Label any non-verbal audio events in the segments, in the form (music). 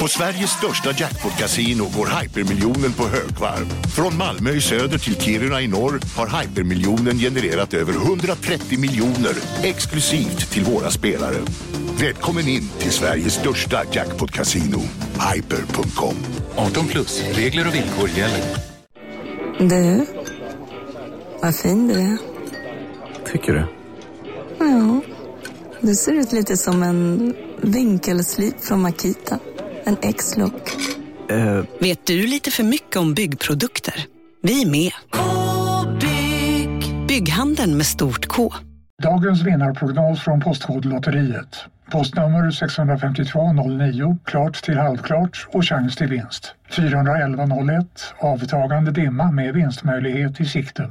På Sveriges största jackpot-kasino går hypermiljonen på högvarv. Från Malmö i söder till Kiruna i norr har hypermiljonen genererat över 130 miljoner exklusivt till våra spelare. Välkommen in till Sveriges största jackpot-kasino, hyper.com. 18 plus, regler och villkor gäller. Du, vad fin du är. Tycker du? Ja, du ser ut lite som en vinkelslip från Makita. En X-look. Vet du lite för mycket om byggprodukter? Vi är med. -bygg. Bygghandeln med stort K. Dagens vinnarprognos från Postkodlotteriet. Postnummer 65209, klart till halvklart och chans till vinst. 41101, avtagande dimma med vinstmöjlighet i sikte.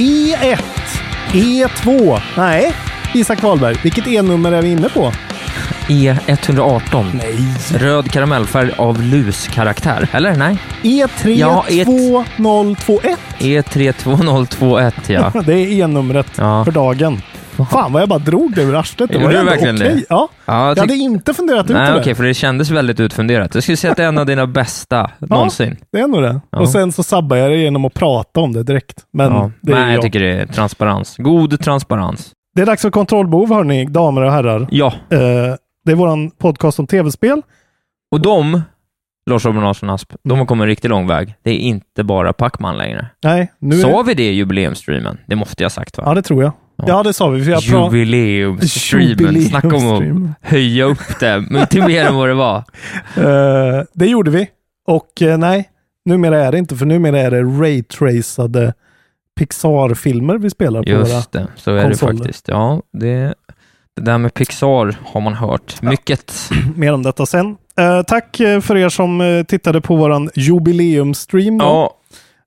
E1, E2. Nej, Isak Wahlberg. Vilket E-nummer är vi inne på? E118. Nej. Röd karamellfärg av luskaraktär. Eller? Nej? E3 Ja, E- 2021. E32021, ja. (laughs) Det är E-numret Ja. för dagen. Fan vad jag bara drog det ur arslet. Det var du verkligen okej. det? Ja. ja Jag hade inte funderat ut Nej, det. okej, för det kändes väldigt utfunderat. Jag skulle säga att det är en av dina bästa någonsin. Det är nog det. Ja. Och sen så sabbar jag det genom att prata om det direkt. Men Ja. det är Nej, jag jag. tycker det är transparens. God transparens. Det är dags för kontrollbehov hörni, damer och herrar. Ja, Eh, det är våran podcast om tv-spel. och de, Lars Robin Larsson Asp, de har kommit en riktigt lång väg. Det är inte bara Pacman längre. Nej, nu är... Sa vi det i jubileumstreamen? Det måste jag ha sagt va? Ja, det tror jag. Ja, det sa vi. För jag. Jubileumsstreamen. Snacka om att höja upp det men till mer än vad det var. (laughs) Eh, det gjorde vi. Och eh, nej, numera är det inte, för numera är det raytracade Pixar-filmer vi spelar på våra... Just det, så är konsoler. det faktiskt. Ja, det, det där med Pixar har man hört mycket. (clears throat) Mer om detta sen. Eh, tack för er som tittade på våran jubileumsstream. Ja,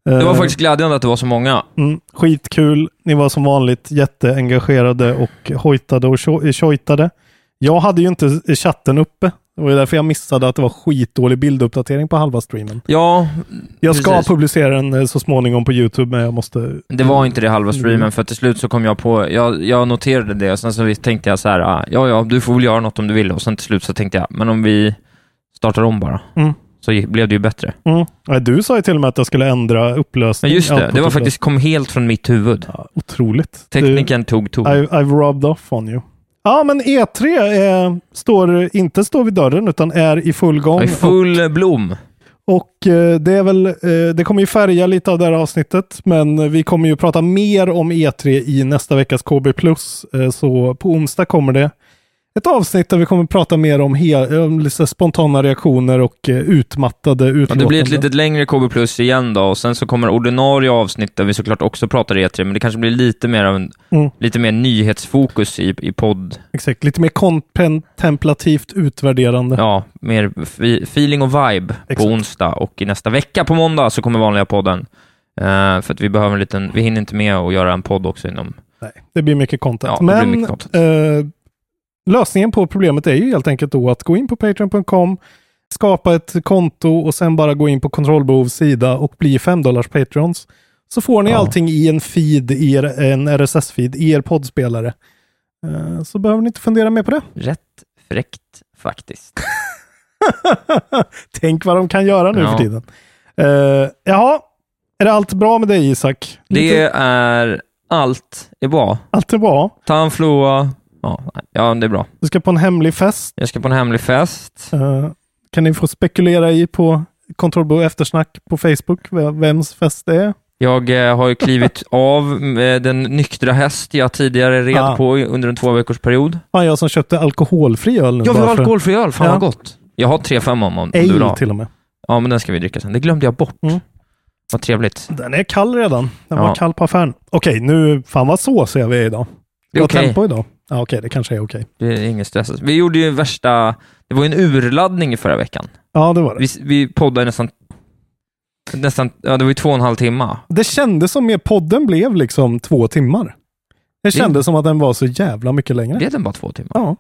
det var Eh, faktiskt glädjande att det var så många. Mm, skitkul. Ni var som vanligt jätteengagerade och hojtade och tjo- tjojtade. Jag hade ju inte chatten uppe. Det var därför jag missade att det var skitdålig bilduppdatering på halva streamen. Ja, Jag ska Precis. publicera den eh, så småningom på YouTube, men jag måste... det var inte det halva streamen, Mm. för till slut så kom jag på, jag, jag noterade det och sen så tänkte jag så här, ah, ja, ja, du får väl göra något om du vill och sen till slut så tänkte jag, men om vi startar om bara, Mm. Så blev det ju bättre. Mm. Ja, Du sa ju till och med att jag skulle ändra upplösning. Men just det, det var faktiskt, kom helt från mitt huvud. Ja, otroligt. Tekniken tog ton. Du, I, I've rubbed off on you. Ja, men E3 är, står, inte står vid dörren, utan är i full gång. I full blom. Och eh, det är väl, eh, det kommer ju färga lite av det här avsnittet, men vi kommer ju prata mer om E3 i nästa veckas KB+. Eh, så på onsdag kommer det ett avsnitt där vi kommer prata mer om, he- lite spontana reaktioner och eh, utmattade Ja, utlåtanden. det blir ett litet längre KB Plus igen då, och sen så kommer ordinarie avsnitt där vi såklart också pratar E3, men det kanske blir lite mer av en, Mm. lite mer nyhetsfokus i, i podd. Exakt, lite mer kontemplativt utvärderande. Ja, mer feeling och vibe Exakt. på onsdag och i nästa vecka på måndag så kommer vanliga podden. Eh, för att vi behöver en liten, vi hinner inte med att göra en podd också inom, Nej, det blir mycket content. Ja, Men mycket content. Eh, lösningen på problemet är ju helt enkelt då att gå in på patreon.com, skapa ett konto och sen bara gå in på kontrollbehovs sida och bli 5 dollars patreons. Så får ni Ja. allting i en feed, i er, en RSS-feed, i er poddspelare. Eh, så behöver ni inte fundera mer på det. rätt fräckt faktiskt. (laughs) Tänk vad de kan göra nu Ja. för tiden. Uh, jaha, är det allt bra med dig Isak? Det Lite- är, allt är bra. Allt är bra. Tamfloa, ja, ja det är bra. Du ska på en hemlig fest. Jag ska på en hemlig fest. Eh, kan ni få spekulera i på kontrollbehov eftersnack på Facebook vems fest det är? Jag eh, har ju klivit (laughs) av den nyktra häst jag tidigare red Ah. på under en två veckors period. Fan, jag som köpte alkoholfri öl nu. Ja, vi bara har för- alkoholfri öl. Fan Ja. vad gott. Jag har tre fem om, om du vill Ale ha. till och med. Ja, men den ska vi dricka sen. Det glömde jag bort. Mm. Vad trevligt. Den är kall redan. Den Ja. var kall på affären. Okej, nu, fan vad såsiga vi är idag. Det är okej. tempo idag. Ja, okej, det kanske är okej. Det är ingen stress. Vi gjorde ju värsta, det var ju en urladdning i förra veckan. Ja, det var det. Vi, vi poddade nästan, nästan, ja det var ju två och en halv timme. Det kändes som mer podden blev liksom två timmar. Det kändes som att den var så jävla mycket längre. Blev den bara två timmar? Ja,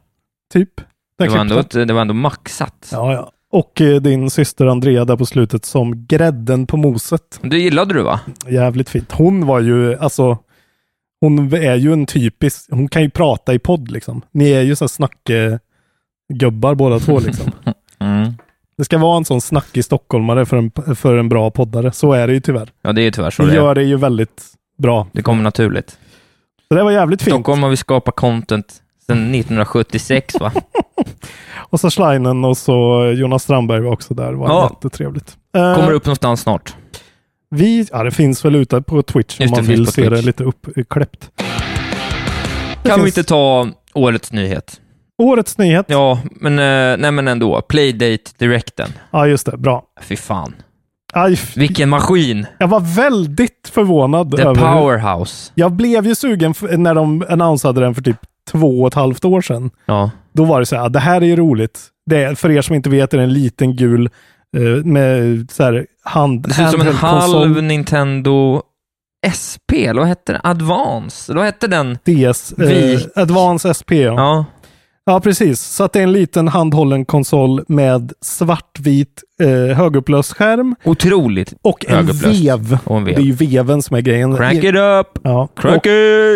typ. Det Den var, ändå, ett- det var ändå maxat. Ja, ja. Och eh, din syster Andrea där på slutet som grädden på moset. Det gillade du va? Jävligt fint. Hon var ju, alltså, hon är ju en typisk, hon kan ju prata i podd liksom. Ni är ju så snackgubbar båda två liksom. (laughs) Mm. Det ska vara en sån snackig stockholmare för en, för en bra poddare. Så är det ju tyvärr. Ja, det är ju tyvärr så Ni det är. gör det ju väldigt bra. Det kommer naturligt. Så det var jävligt fint. Stockholm har vi skapat content sedan 1976 va? (laughs) Och så Schleinen och så Jonas Strandberg var också där. Det var Ja. jättetrevligt. Eh, Kommer upp någonstans snart. Vi, ja det finns väl ute på Twitch om Just det, man vill se det Twitch. lite uppkläppt. Det Kan vi finns- inte ta årets nyhet? Årets nyhet. Ja, men, eh, nej, men ändå. Playdate Directen. Ja, just det. Bra. Fy fan. Aj, Vilken maskin! jag var väldigt förvånad The över... powerhouse. Jag blev ju sugen när de annonsade den för typ två och ett halvt år sedan. Ja. Då var det så här, det här är ju roligt. Det är, för er som inte vet är det en liten gul eh, med så här hand... Det ser ut som en halv Nintendo SP, eller vad hette den? Advance? Eller vad hette den? DS, eh, Advance SP. Ja. Ja. ja, precis. Så att det är en liten handhållen konsol med svartvit eh, högupplöst skärm Otroligt. och en vev. Och en vev. Det är ju veven som är grejen. Crank it up! Ja. Crank Och,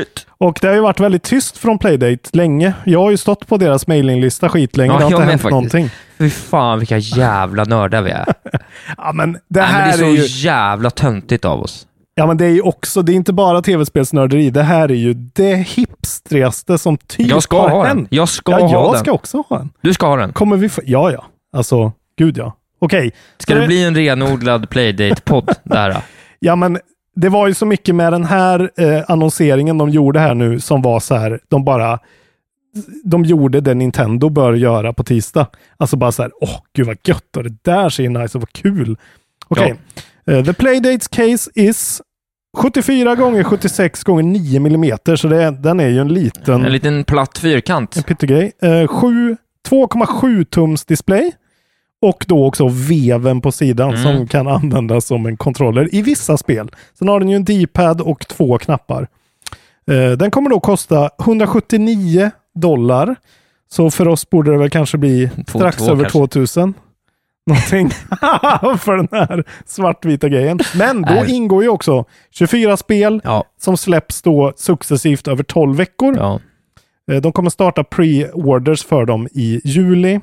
it! och det har ju varit väldigt tyst från Playdate länge. Jag har ju stått på deras mailinglista skitlänge. Ja, det har inte hänt faktiskt. någonting. Fy fan vilka jävla nördar vi är. (laughs) Ja, men det Nej, här men det är är, så ju... jävla töntigt av oss. Ja, men det är ju också, det är inte bara tv-spelsnörderi. Det här är ju det hipstrigaste som typ Jag ska har ha hänt. den. Jag ska ja, ha jag den. ska också ha en. Du ska ha den. Kommer vi få... Ja, ja. Alltså, gud ja. Okej. Ska Så det bli en renodlad Playdate-podd (laughs) där? Ja, men det var ju så mycket med den här eh, annonseringen de gjorde här nu som var så här, de bara de gjorde det Nintendo bör göra på tisdag. Alltså bara så här, åh gud vad gött och det där ser nice och vad kul. Okej. Eh, the Playdates case is 74 gånger 76 gånger 9 millimeter, så det den är ju en liten En liten platt fyrkant. en pyttegrej. Eh, sju- 2,7 tums display. Och då också veven på sidan Mm. som kan användas som en controller i vissa spel. Sen har den ju en D-pad och två knappar. Eh, den kommer då kosta 179 dollar. Så för oss borde det väl kanske bli Två- strax två över kanske. 2000. Någonting (laughs) för den här svartvita grejen. Men då Nej. ingår ju också 24 spel Ja. som släpps då successivt över 12 veckor. ja. Eh, De kommer starta pre-orders för dem i juli.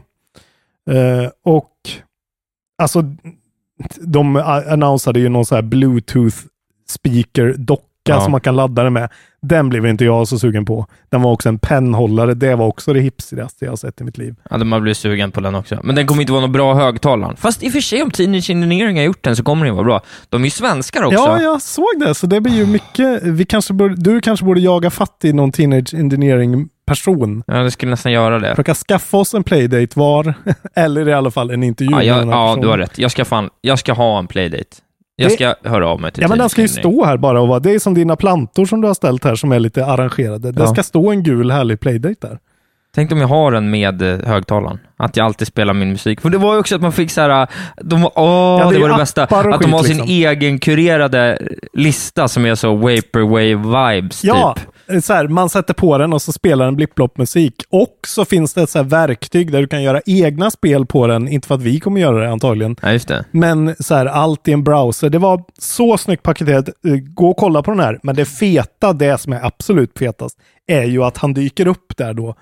Eh, och alltså, de annonsade ju någon så här bluetooth speaker docka Ja. som man kan ladda det med. Den blev inte jag så sugen på. Den var också en pennhållare. Det var också det hipstrigaste jag har sett i mitt liv. Ja, man blir sugen på den också. Men den kommer inte vara någon bra högtalare. Fast i och för sig, om Teenage Engineering har gjort den så kommer den vara bra. De är ju svenskar också. Ja, jag såg det. Så det blir ju mycket. Vi kanske borde, du kanske borde jaga fatt i någon teenage engineering person. Ja, det skulle nästan göra det. Försöka skaffa oss en playdate var. (laughs) Eller i alla fall en intervju Ja, med jag, den här ja personen. du har rätt. Jag ska, fan, jag ska ha en playdate. Jag Det- ska höra av mig till Ja, men den ska ju stå här bara och vara. Det är som dina plantor som du har ställt här som är lite arrangerade. Det Ja. ska stå en gul härlig playdate där. Tänk om jag har den med eh, högtalaren. Att jag alltid spelar min musik. För det var ju också att man fick så här, de, var- åh, Ja, det det, var det bästa. Att de har sin liksom. egen kurerade lista som är så vaporwave-vibes, Ja, typ. så här, man sätter på den och så spelar den blipp-blopp-musik. Och så finns det ett så här verktyg där du kan göra egna spel på den. Inte för att vi kommer göra det antagligen. Ja, det. Men så här, allt i en browser. Det var så snyggt paketerat. Eh, Gå och kolla på den här. Men det feta, det som är absolut fetast, är ju att han dyker upp där då.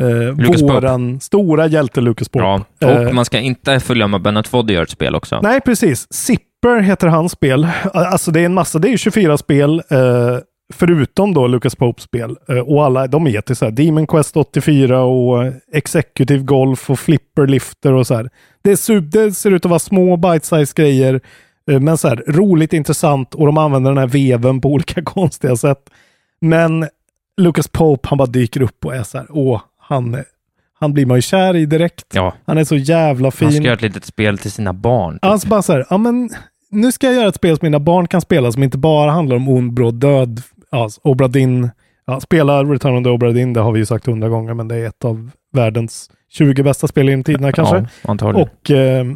Eh, Lucas Pope. våran stora hjälte Lucas Pope. Ja. Eh, Och man ska inte förglömma Bennett Foddy gör ett spel också. Nej, precis. Zipper heter hans spel. Alltså det är en massa, det är ju 24 spel. Eh, förutom då Lucas Popes spel. Eh, och alla, de heter så här Demon Quest 84 och eh, Executive Golf och Flipper Lifter och så här. Det, är sub, det ser ut att vara små bite-size grejer. eh, men så här roligt, intressant och de använder den här veven på olika (laughs) konstiga sätt. Men Lucas Pope, han bara dyker upp och är så här, åh, han, han blir man ju kär i direkt. Ja. Han är så jävla fin. Man ska göra ett litet spel till sina barn. Typ. Alltså bara så här, ja men nu ska jag göra ett spel som mina barn kan spela som inte bara handlar om ond, bråd, död, ja, Obra Dinn, ja, spela Return of the Obra Dinn, det har vi ju sagt hundra gånger, men det är ett av världens 20 bästa spel genom tiderna kanske. Ja, antagligen. Och, eh,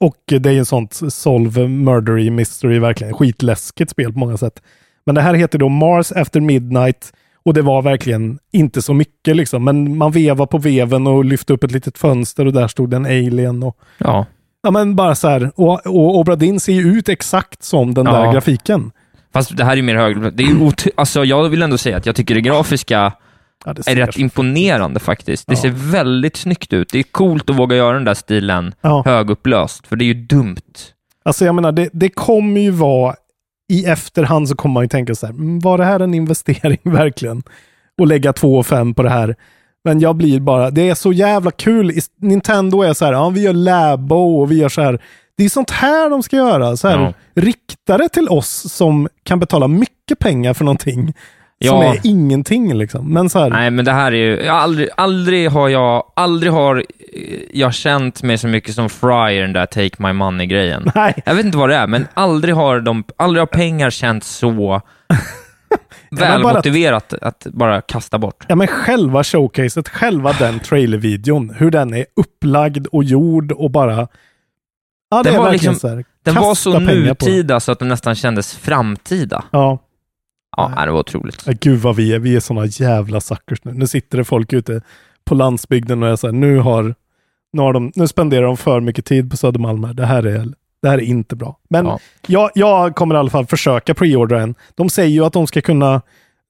och det är ju en sånt solve murdery mystery, verkligen skitläskigt spel på många sätt. Men det här heter då Mars After Midnight och det var verkligen inte så mycket liksom. Men man vevar på veven och lyfte upp ett litet fönster och där stod en alien och ja. Ja men bara så här, och, och Obra Dinn ser ju ut exakt som den där Ja. grafiken. Fast det här är ju mer hög... Det är ot- alltså, jag vill ändå säga att jag tycker det grafiska Ja, det är rätt imponerande faktiskt. Det Ja. ser väldigt snyggt ut. Det är coolt att våga göra den där stilen Ja. högupplöst, för det är ju dumt. Alltså jag menar, det, det kommer ju vara, i efterhand så kommer man ju tänka så här, "Mm, var det här en investering (laughs) verkligen? Och lägga 2 och 5 på det här. Men jag blir bara, det är så jävla kul. Nintendo är så här, ja vi gör Labo och vi gör så här. Det är sånt här de ska göra. Så här, Ja. Rikta det till oss som kan betala mycket pengar för någonting. Som Ja. är ingenting liksom. Men så här, Nej, men det här är ju... Aldrig, aldrig har jag... Aldrig har eh, jag känt mig så mycket som Fry i den där Take My Money-grejen. (laughs) Jag vet inte vad det är, men aldrig har, de, aldrig har pengar känts så (laughs) bara att- välmotiverat att bara kasta bort. Ja men själva showcaset, själva den trailervideon, hur den är upplagd och gjord och bara... Ja det Den är var liksom- så här, Den var så nutida så att den nästan kändes framtida. Ja. Ja, nej, det var otroligt. Ja, Gud vad vi är, vi är såna jävla suckers nu. Nu sitter det folk ute på landsbygden och så här, nu har, nu har de, nu spenderar de för mycket tid på Södermalm här. Det här är, det här är inte bra. Men Ja. jag, jag kommer i alla fall försöka preordra en. De säger ju att de ska kunna,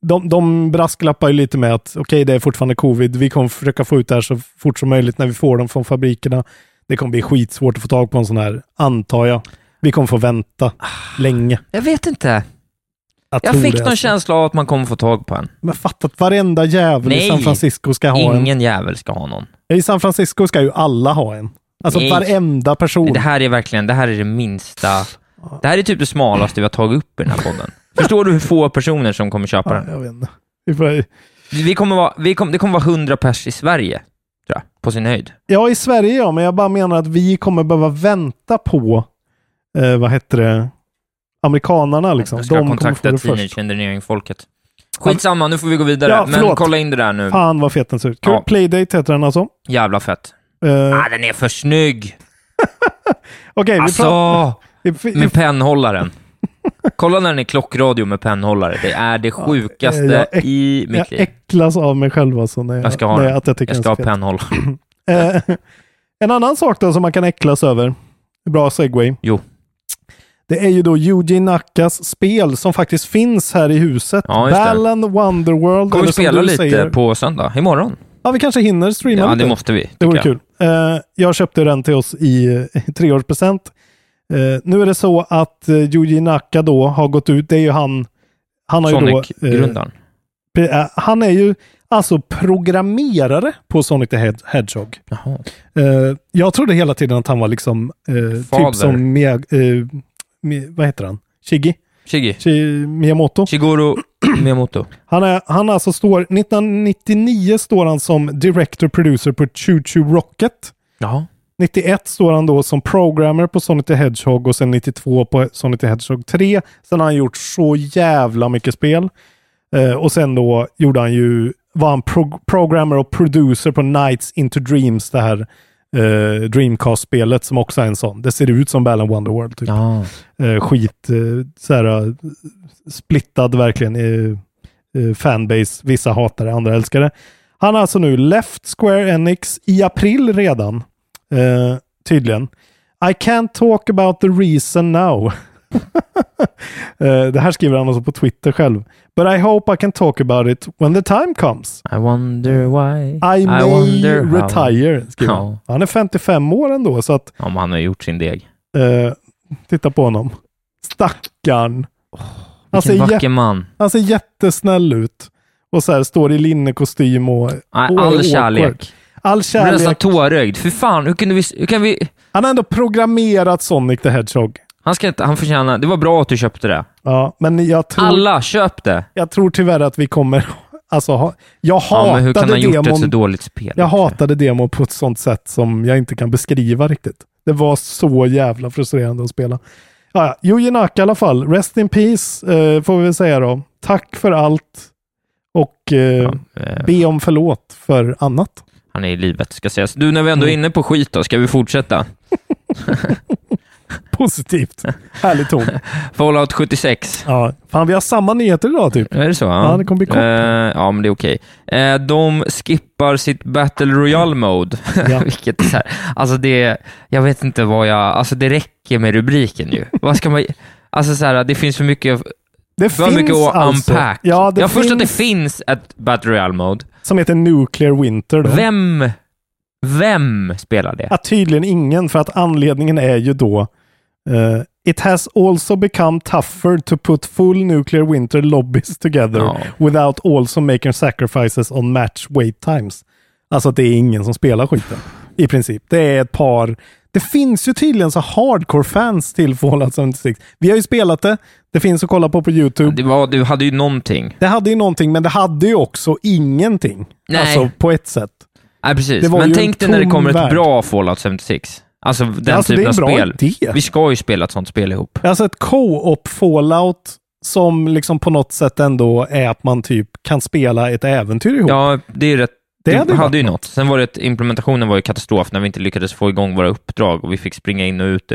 de, de brasklappar ju lite med att okej, det är fortfarande covid. Vi kommer försöka få ut det här så fort som möjligt när vi får dem från fabrikerna. Det kommer bli skitsvårt att få tag på en sån här, antar jag. Vi kommer få vänta länge. Jag vet inte. Jag tror fick det, någon alltså. känsla av att man kommer få tag på en. Men fatta att varenda jävel i Nej. San Francisco ska ha en. Ingen jävel ska ha någon. I San Francisco ska ju alla ha en. Alltså Nej. varenda person. Det här är verkligen, det här är det minsta. Det här är typ det smalaste vi har tagit upp i den här podden. Förstår du hur få personer som kommer köpa ja, den? jag vet inte. Vi får, Vi kommer vara, vi kommer, det kommer vara 100 pers i Sverige, tror jag, på sin höjd. ja, i Sverige ja, men jag bara menar att vi kommer behöva vänta på, eh, vad heter det, amerikanarna liksom. Jag ska De kontakta det först. Teenage Engineering-folket. Skitsamma, nu får vi gå vidare. Ja, men kolla in det där nu. Fan vad fet den ser ut. Kul. Ja. Playdate heter den alltså. Jävla fett. Eh, Ah, den är för snygg! (laughs) Okej, vi Alltså, pratar... vi- vi- med pennhållaren. Kolla när den är klockradio med pennhållare. Det är det sjukaste jag äck- i mitt jag liv. äcklas av mig själv alltså. När jag, Jag ska ha när jag, att jag Jag ska ha pennhållare. (laughs) Eh, en annan sak då som man kan äcklas över. Bra segway. Jo. Det är ju då Yuji Nakas spel som faktiskt finns här i huset. Ja. Balan Wonderworld. Kommer vi spela lite säger- på söndag? Imorgon? Ja, vi kanske hinner streama Ja, lite. det måste vi. Det vore tycker kul. Eh, jag köpte den till oss i eh, treårspresent. Eh, nu är det så att uh, Yuji Naka då har gått ut. Det är ju han. Han har ju då... pre- eh, han är ju alltså programmerare på Sonic the Hedge- Hedgehog. Eh, jag trodde hela tiden att han var liksom typ som Mia, eh, Mi- vad heter han? Shigi? Shigi. Shi- Miyamoto? Shigeru (clears throat) Miyamoto. Han, är, han alltså står, 1999 står han som director producer på Choo Choo Rocket. Jaha. 91 står han då som programmer på Sonic the Hedgehog och sen 92 på Sonic the Hedgehog 3. Sen har han gjort så jävla mycket spel. Eh, och sen då gjorde han ju, var han pro programmer och producer på Nights into Dreams, det här eh, Dreamcast-spelet som också är en sån. Det ser ut som Balan Wonderworld. Typ. Ja. Eh, skit, eh, såhär, eh, splittad verkligen eh, eh, fanbase. Vissa hatar det, andra älskar det. Han har alltså nu left Square Enix i april redan. Eh, tydligen. I can't talk about the reason now. (laughs) (laughs) Eh, det här skriver han alltså på Twitter själv. But I hope I can talk about it when the time comes. I wonder why. I, may wonder how. retire. Skriver han. Ja. han är 55 år ändå så att Ja, men han har gjort sin deg. eh, titta på honom. Stackarn. Han ser, vacker man. han ser jättesnäll ut. Och så här står i linnekostym och... Nej, och All awkward. kärlek. All Jag blir nästan kärlek. tårögd. Fy fan, hur kunde vi... Hur kan vi... Han har ändå programmerat Sonic the Hedgehog. Han ska inte... Han förtjänar... Det var bra att du köpte det. Ja, men jag tror, Alla, köp det! jag tror tyvärr att vi kommer... Alltså, ha, jag Ja, men hur kan hatade han ha gjort ett så demon. dåligt spel? Jag också? hatade demon på ett sånt sätt som jag inte kan beskriva riktigt. Det var så jävla frustrerande att spela. Ja, ja. Yuji Naka i alla fall. Rest in peace, eh, får vi väl säga då. Tack för allt. och eh, Eh, be om förlåt för annat. Han är i livet, ska sägas. Du, när vi ändå är inne på skit då, ska vi fortsätta? (laughs) (laughs) Positivt. Härlig ton. (laughs) Fallout 76. Ja, fan, vi har samma nyheter idag typ. Är det så? Ja, det kommer bli kort. Eh, ja, men det är okej. Eh, de skippar sitt Battle Royale Mode. (laughs) Ja. Vilket är så här, alltså det, jag vet inte vad jag, alltså det räcker med rubriken ju. vad ska man, alltså så här, det finns för mycket, Det för finns mycket att alltså. unpack. Ja, det jag finns, först att det finns ett Battle Royale Mode. Som heter Nuclear Winter. Då. Vem, vem spelar det? Ja, tydligen ingen, för att anledningen är ju då eh, It has also become tougher to put full nuclear winter lobbies together Ja. without also making sacrifices on match wait times. Alltså att det är ingen som spelar skiten. I princip. Det är ett par... Det finns ju tydligen så hardcore fans till Fallout 76. Vi har ju spelat det. Det finns att kolla på på YouTube. Det var, du hade ju någonting. Det hade ju någonting, men det hade ju också ingenting. Nej. Alltså på ett sätt. Nej, precis. Det Men tänk dig när det kommer ett värld. bra Fallout 76. Alltså den alltså, det typen en av spel. idé. Vi ska ju spela ett sånt spel ihop. Alltså ett co-op Fallout som liksom på något sätt ändå är att man typ kan spela ett äventyr ihop. Ja, det är rätt. Det Det hade hade, ju något. något. Sen var det implementationen var ju katastrof när vi inte lyckades få igång våra uppdrag och vi fick springa in och ut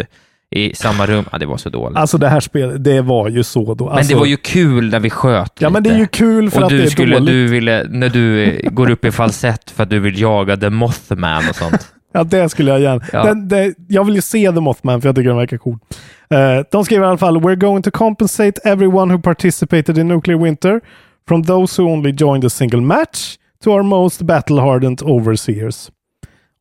i samma rum. Ja, det var så dåligt. Alltså det här spelet, det var ju så då. men Alltså, det var ju kul när vi sköt Ja men det är lite. ju kul för och att det du är skulle, dåligt. du ville, när du går upp i falsett för att du vill jaga The Mothman och sånt. (laughs) Ja, det skulle jag gärna. Ja. Den, det, jag vill ju se The Mothman för jag tycker den verkar cool. Eh, de skriver i alla fall “We're going to compensate everyone who participated in Nuclear Winter from those who only joined a single match to our most battle-hardened overseers”.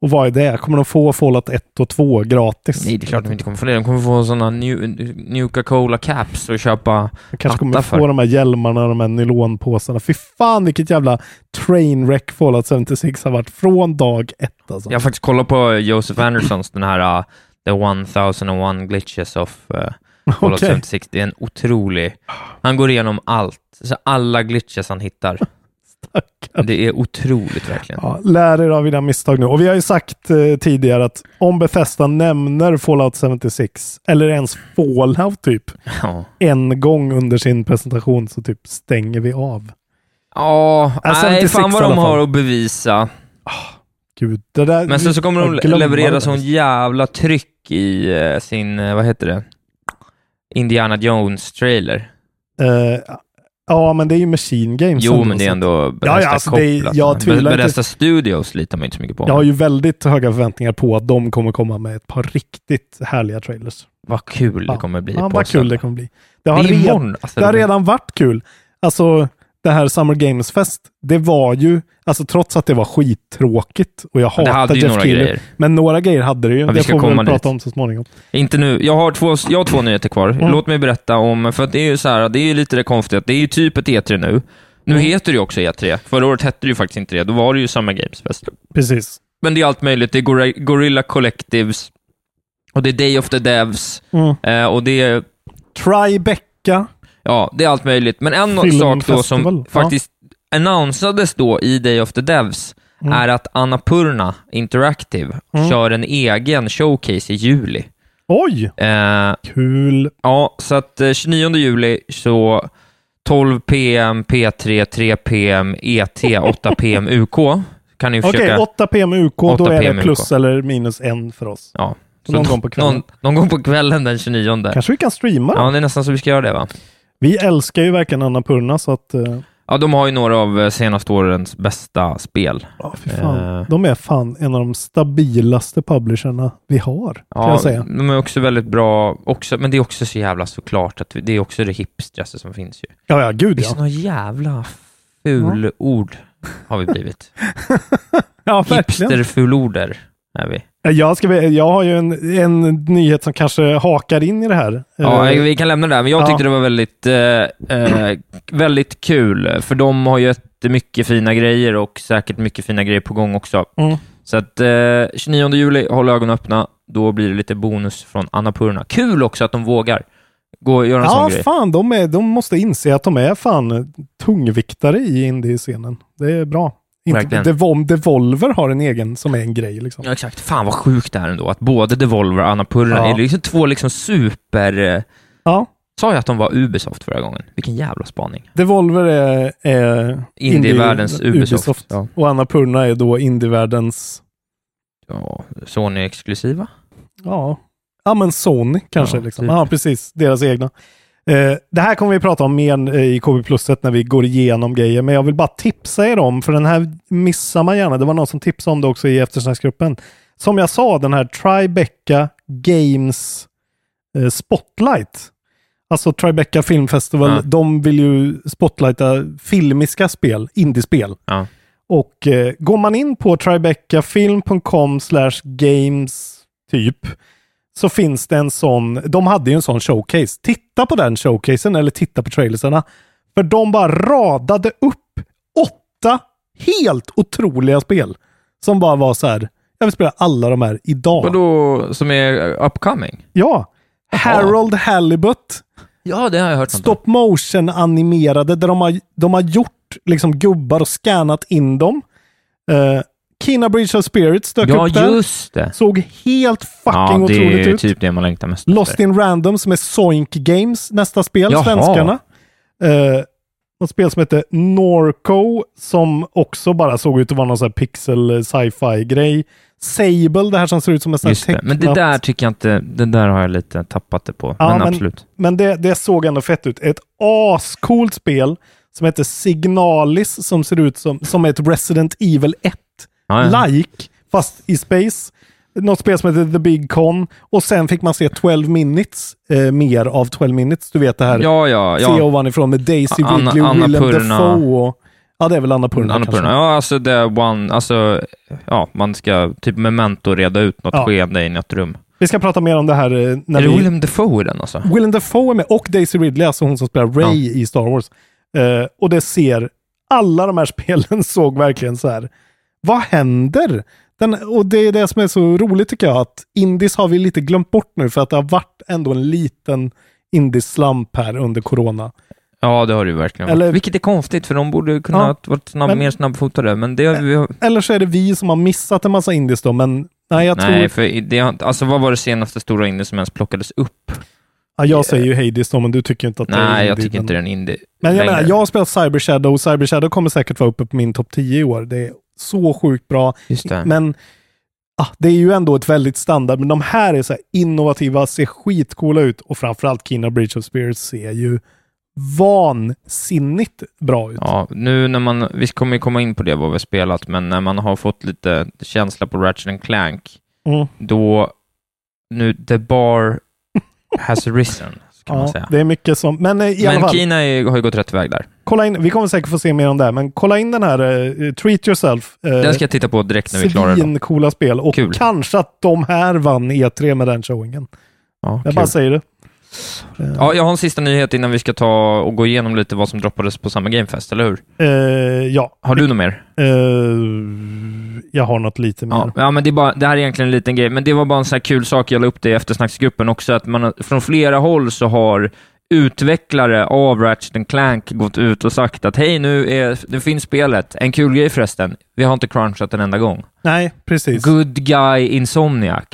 Och vad är det? Kommer de få Fallout 1 och 2 gratis? Nej, det är klart de inte kommer få det. De kommer få sådana Nuka-Cola caps och köpa Jag kanske kommer få för. de här hjälmarna och de här nylonpåsarna. Fy fan vilket jävla trainwreck Fallout 76 har varit från dag ett alltså. Jag har faktiskt kollat på Joseph Andersons, den här uh, The 1001 Glitches of uh, (laughs) Fallout Okej. 76. Det är en otrolig... Han går igenom allt. Så alla glitches han hittar. Det är otroligt verkligen. Ja, lär er av dina misstag nu. Och vi har ju sagt eh, tidigare att om Bethesda nämner Fallout 76, eller ens Fallout typ, Ja, en gång under sin presentation så typ stänger vi av. ja Ja, nej, 76 fan vad de har att bevisa. Gud, det där... Men sen så kommer de leverera sån jävla tryck i eh, sin, eh, vad heter det? Indiana Jones-trailer. Eh, ja, men det är ju Machine Games. Jo, men det är ändå Ja, ja, Bethesda alltså, det är- kopplat. jag tvivlar inte- Bethesda Studios litar man inte så mycket på. Jag har ju väldigt höga förväntningar på att de kommer komma med ett par riktigt härliga trailers. Vad kul Ja. det kommer bli Ja, vad kul det kommer bli. Det Det har, redan, imorgon. Alltså, det har redan varit kul. Alltså, det här Summer Games Fest, det var ju, alltså trots att det var skittråkigt och jag hatar Jeff grejer. men några grejer hade det ju. Ja, vi det får vi väl prata dit. om så småningom. Inte nu. Jag har två, jag har två nyheter kvar. Mm. Låt mig berätta om, för att det är ju så här, det är ju lite det konstiga, det är ju typ ett E3 nu. Nu Mm. heter det ju också E3. Förra året hette det ju faktiskt inte det. Då var det ju Summer Games Fest. Precis. Men det är allt möjligt. Det är Gor- Gorilla Collectives, och det är Day of the Devs, Mm. eh, och det är, Tribeca. Ja, det är allt möjligt. Men en Filmfestival, sak då som ja. faktiskt annonsades då i Day of the Devs, Mm. är att Annapurna Interactive Mm. kör en egen showcase i juli. Oj! Eh, Kul. Ja, så att eh, 29 juli så 12 PM, P3, 3 PM, ET, 8 PM, UK. Kan ni Okej, försöka... 8 PM UK, då 8 är PM det plus eller minus en för oss. Ja. Så någon gång på kvällen. Någon, någon gång på kvällen den 29. Kanske vi kan streama Ja, då? det är nästan så vi ska göra det va? Vi älskar ju verkligen Annapurna så att... eh, Ja, de har ju några av eh, senaste årens bästa spel. Ja, fy fan. Eh. De är fan en av de stabilaste publisherna vi har, kan Ja, jag säga. de är också väldigt bra, också, men det är också så jävla såklart att vi- det är också det hipstraste som finns ju. Ja, ja, gud Det är ja. såna jävla fulord har vi blivit. (laughs) Ja, verkligen. Hipsterfulorder är vi. Ja, Jag, ska, jag har ju en, en nyhet som kanske hakar in i det här. Ja, Eh, vi kan lämna det där, men jag ja. tyckte det var väldigt, eh, eh, väldigt kul, för de har ju mycket fina grejer och säkert mycket fina grejer på gång också. Mm. Så att eh, 29 juli, håll ögonen öppna. Då blir det lite bonus från Annapurna. Kul också att de vågar gå och göra en Ja, sån grej. fan, de, är, de måste inse att de är fan tungviktare i indie-scenen. Det är bra. Inte, Verkligen. Devol, Devolver har en egen som är en grej. Liksom. Ja, exakt. Fan vad sjukt det är ändå, att både Devolver och Annapurna Ja. är liksom två liksom super... eh, Ja. Sa jag att de var Ubisoft förra gången? Vilken jävla spaning. Devolver är, är Indie-världens Ubisoft. Ja. och Annapurna är då indievärldens, ja, Sony-exklusiva? ja, ja men Sony kanske. Ja, liksom. typ. Ja, precis. Deras egna. Eh, det här kommer vi prata om mer i KB Pluset när vi går igenom grejer, men jag vill bara tipsa er om, för den här missar man gärna. Det var någon som tipsade om det också i eftersnacksgruppen. Som jag sa, den här Tribeca Games eh, Spotlight. Alltså Tribeca Film Festival, Ja. de vill ju spotlighta filmiska spel, indiespel. Ja. Och eh, går man in på tribecafilm.com slash games typ så finns det en sån, de hade ju en sån showcase. Titta på den showcasen eller titta på trailersarna. För de bara radade upp åtta helt otroliga spel. Som bara var så här, jag vill spela alla de här idag. Vadå, som är upcoming? Ja. Harold Halibut. Ja, det har jag hört. Stop motion animerade där de har, de har gjort liksom gubbar och scannat in dem. Uh, Kina Bridge of Spirits dök Ja, upp där. just det. Såg helt fucking Ja, det otroligt är ut. typ det man längtar mest Lost efter. in Random som är Soink Games nästa spel, Jaha. svenskarna. Uh, något spel som heter Norco som också bara såg ut att vara någon sån här pixel eh, sci-fi grej. Sable, det här som ser ut som en sån här det. Men det tecknat- där tycker jag inte, det där har jag lite tappat det på. Ja, men, men- absolut. Men det, det såg ändå fett ut. Ett ascoolt spel som heter Signalis som ser ut som, som ett Resident Evil 1. Ja, ja. Like, fast i space. Något spel som heter The Big Con. Och sen fick man se 12 minutes, eh, mer av 12 minutes. Du vet det här Ja, ja, ja. ovanifrån med Daisy Anna- Ridley och Anna Willem Purna. Dafoe. Och, ja, det är väl Anna Purna Annapurna. kanske. Ja, alltså det är one, alltså, ja, man ska typ memento reda ut något Ja. skeende i något rum. Vi ska prata mer om det här eh, när är det vi... William Defoe i den alltså? Willem Dafoe är med och Daisy Ridley, alltså hon som spelar Ray i Star Wars. Eh, och det ser, alla de här (laughs) spelen såg verkligen så här, vad händer? Den, och det är det som är så roligt tycker jag, att indies har vi lite glömt bort nu för att det har varit ändå en liten indie-slump här under corona. Ja, det har det ju verkligen Eller-. Vilket är konstigt, för de borde kunna Ja. ha varit snabb, Men- mer snabbfotade, men det har vi... Eller så är det vi som har missat en massa indies då, men nej, jag Nej, tror... för i- det, alltså vad var det senaste stora indie som ens plockades upp? Ja, jag säger ju Hades då, men du tycker inte att det är Nej, jag tycker men- inte det är en indie Men jag menar, jag har spelat Cyber Shadow och Cyber Shadow kommer säkert vara uppe på min topp 10 i år. Det är så sjukt bra. Det. Men ah, det är ju ändå ett väldigt standard, men de här är så här innovativa, ser skitcoola ut och framförallt Kina Bridge of Spirits ser ju vansinnigt bra ut. Ja, nu när man, vi kommer ju komma in på det vad vi har spelat, men när man har fått lite känsla på Ratchet and Clank, Mm. då, nu, the bar has risen, kan man Ja, säga. det är mycket som, men eh, i alla Men fall, Kina är, har ju gått rätt väg där. Kolla in, vi kommer säkert få se mer om det men kolla in den här eh, Treat Yourself. eh, Den ska jag titta på direkt när vi är klara. Då. Svincoola spel och Kul. kanske att de här vann E3 med den showingen. Ja, Jag kul. bara säger det. ja, jag har en sista nyhet innan vi ska ta och gå igenom lite vad som droppades på samma Gamefest, eller hur? Eh, ja. Har du något mer? Eh, jag har något lite mer. Ja, ja men det, bara, det här är egentligen en liten grej, men det var bara en sån här kul sak jag la upp det i eftersnacksgruppen också, att man från flera håll så har utvecklare av Ratchet Clank gått ut och sagt att hej, nu, är, nu finns spelet. En kul grej förresten, vi har inte crunchat en enda gång. Nej, precis. Good Guy Insomniac.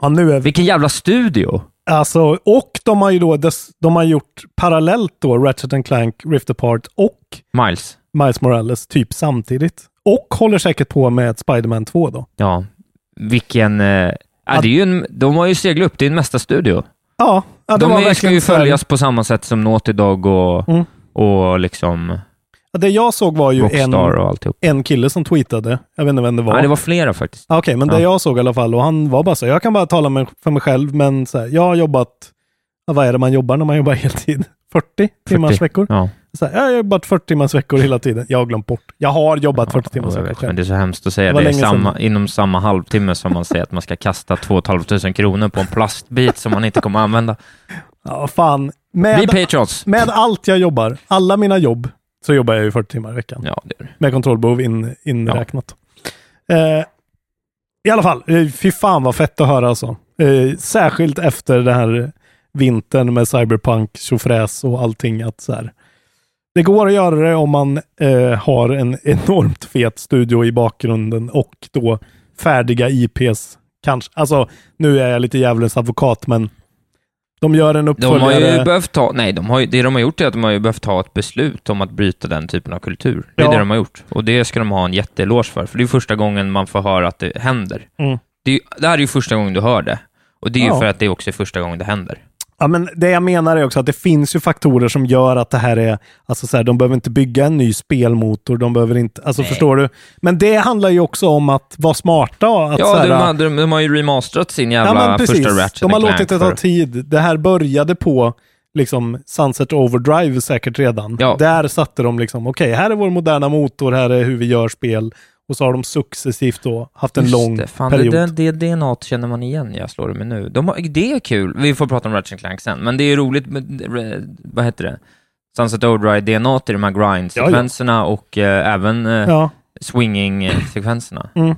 Ja, nu är vi, Vilken jävla studio! alltså, och de har ju då dess, de har gjort parallellt då Ratchet Clank Rift Apart och Miles. Miles Morales typ samtidigt. Och håller säkert på med ett Spider-Man 2 då. Ja, vilken... Eh, ja, det är ju en, de har ju seglat upp, det är en mästarstudio. Ja, ja de är, ska ju följas på samma sätt som Naughty Dog och, Mm. och liksom Ja, det jag såg var ju en, en kille som tweetade. Jag vet inte vem det var. Ja, det var flera faktiskt. Ja, Okej, men det Ja. jag såg i alla fall och han var bara så jag kan bara tala med, för mig själv, men så här, jag har jobbat, vad är det man jobbar när man jobbar heltid? (laughs) 40 timmars 40. veckor? Ja. Så här, jag har jobbat 40 timmars veckor hela tiden. Jag har glömt bort. Jag har jobbat 40 timmars Ja, veckor men det är så hemskt att säga Det det, samma, inom samma halvtimme som man säger att man ska kasta 2 500 kronor på en plastbit som man inte kommer att använda. Ja, fan. Med, med allt jag jobbar, alla mina jobb, så jobbar jag ju 40 timmar i veckan. Ja, det det. Med kontrollbehov in, inräknat. Eh, I alla fall, eh, fy fan vad fett att höra alltså. Eh, särskilt efter den här vintern med cyberpunk, tjofräs och allting. Att så här, det går att göra det om man eh, har en (laughs) enormt fet studio i bakgrunden och då färdiga IPs. Kanske, alltså nu är jag lite djävulens advokat, men De gör en De har uppföljare. ju behövt ta, nej, de har ju, det de har gjort är att de har ju behövt ta ett beslut om att bryta den typen av kultur. Det är Ja. det de har gjort. Och det ska de ha en jätteeloge för, för det är första gången man får höra att det händer. Mm. Det, är, det här är ju första gången du hör det. Och det är ju Ja. för att det också är första gången det händer. Ja, men det jag menar är också att det finns ju faktorer som gör att det här är, alltså så här, de behöver inte bygga en ny spelmotor, de behöver inte, alltså förstår du? Men det handlar ju också om att vara smarta. Att Ja, här, de, har- de, de har ju remasterat sin ja, jävla precis. första Ratchet De har låtit det ta för- tid. Det här började på liksom Sunset Overdrive säkert redan. Ja. Där satte de liksom, okej, här är vår moderna motor, här är hur vi gör spel. Och så har de successivt då haft en Just lång det, fan, period. Det, det, det DNA känner man igen, jag slår det med nu. De har, det är kul, vi får prata om Ratchet Clank sen, men det är roligt med, vad heter det? Sunset Overdrive DNA i de här grind-sekvenserna och eh, även eh, Ja. swinging-sekvenserna. Mm.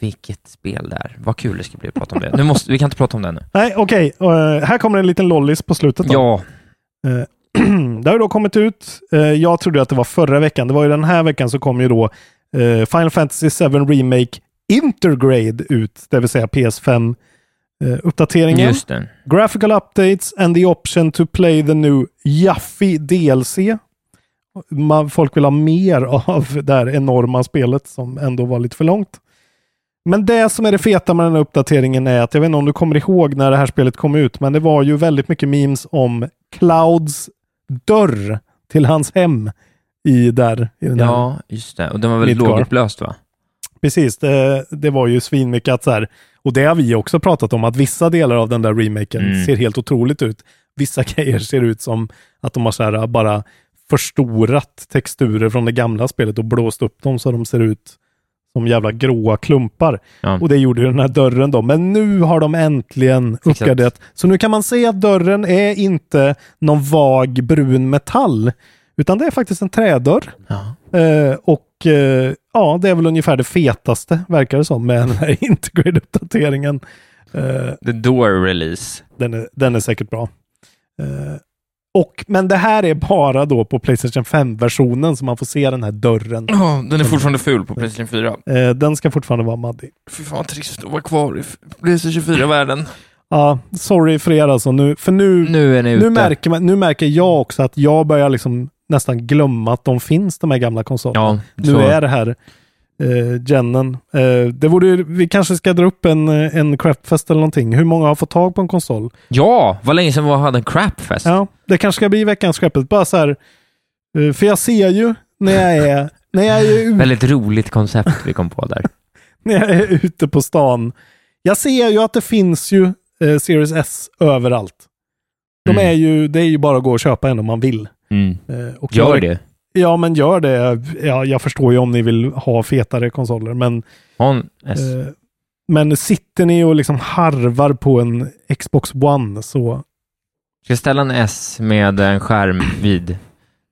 Vilket spel det är. Vad kul det ska bli att prata om det. Nu måste, vi kan inte prata om det nu. Nej, okej. Eh, här kommer en liten lollis på slutet. Då. Ja, Eh, (clears throat) det har ju då kommit ut. eh, jag trodde att det var förra veckan. Det var ju den här veckan så kom ju då eh, Final Fantasy 7 Remake Intergrade ut, det vill säga PS5 eh, uppdateringen. Graphical updates and the option to play the new Yuffie DLC. Man, folk vill ha mer av det här enorma spelet som ändå var lite för långt. Men det som är det feta med den här uppdateringen är att jag vet inte om du kommer ihåg när det här spelet kom ut, men det var ju väldigt mycket memes om Clouds dörr till hans hem i där. I den. Ja, just det. Och den var väldigt lågupplöst va? Precis, det, det var ju svinmycket att så här, och det har vi också pratat om, att vissa delar av den där remaken Mm. ser helt otroligt ut. Vissa (laughs) grejer ser ut som att de har så här bara förstorat texturer från det gamla spelet och blåst upp dem så de ser ut som jävla gråa klumpar. Ja. Och det gjorde ju den här dörren då. Men nu har de äntligen uppgraderat. Så nu kan man se att dörren är inte någon vag brun metall, utan det är faktiskt en trädörr. Ja. Eh, och eh, ja, det är väl ungefär det fetaste, verkar det som, med den här (laughs) Integrate-uppdateringen. Eh, The Door Release. den, är, den är säkert bra. Eh, och, men det här är bara då på Playstation 5-versionen som man får se den här dörren. Ja, den är fortfarande ful på Playstation 4. Eh, den ska fortfarande vara maddig. Fy fan trist att vara kvar i Playstation 24-världen. Ja, sorry för er alltså. Nu, för nu, Nu är ni ute. nu, märker man, nu märker jag också att jag börjar liksom nästan glömma att de finns, de här gamla konsolerna. Ja, Nu är det här eh, genen. Eh, det vore, vi kanske ska dra upp en, eh, en crapfest eller någonting. Hur många har fått tag på en konsol? Ja, vad länge sedan vi hade en crapfest. Ja, det kanske ska bli veckans crapfest. Bara så här, eh, för jag ser ju när jag är, när jag är, ute, Väldigt roligt koncept vi kom på där. (laughs) när jag är ute på stan. Jag ser ju att det finns ju eh, Series S överallt. De Mm. är ju, det är ju bara att gå och köpa en om man vill. Mm. Eh, och Gör jag, det. Ja, men gör det. Ja, jag förstår ju om ni vill ha fetare konsoler, men Ha en S. Eh, Men sitter ni och liksom harvar på en Xbox One så... Ska jag ställa en S med en skärm vid, så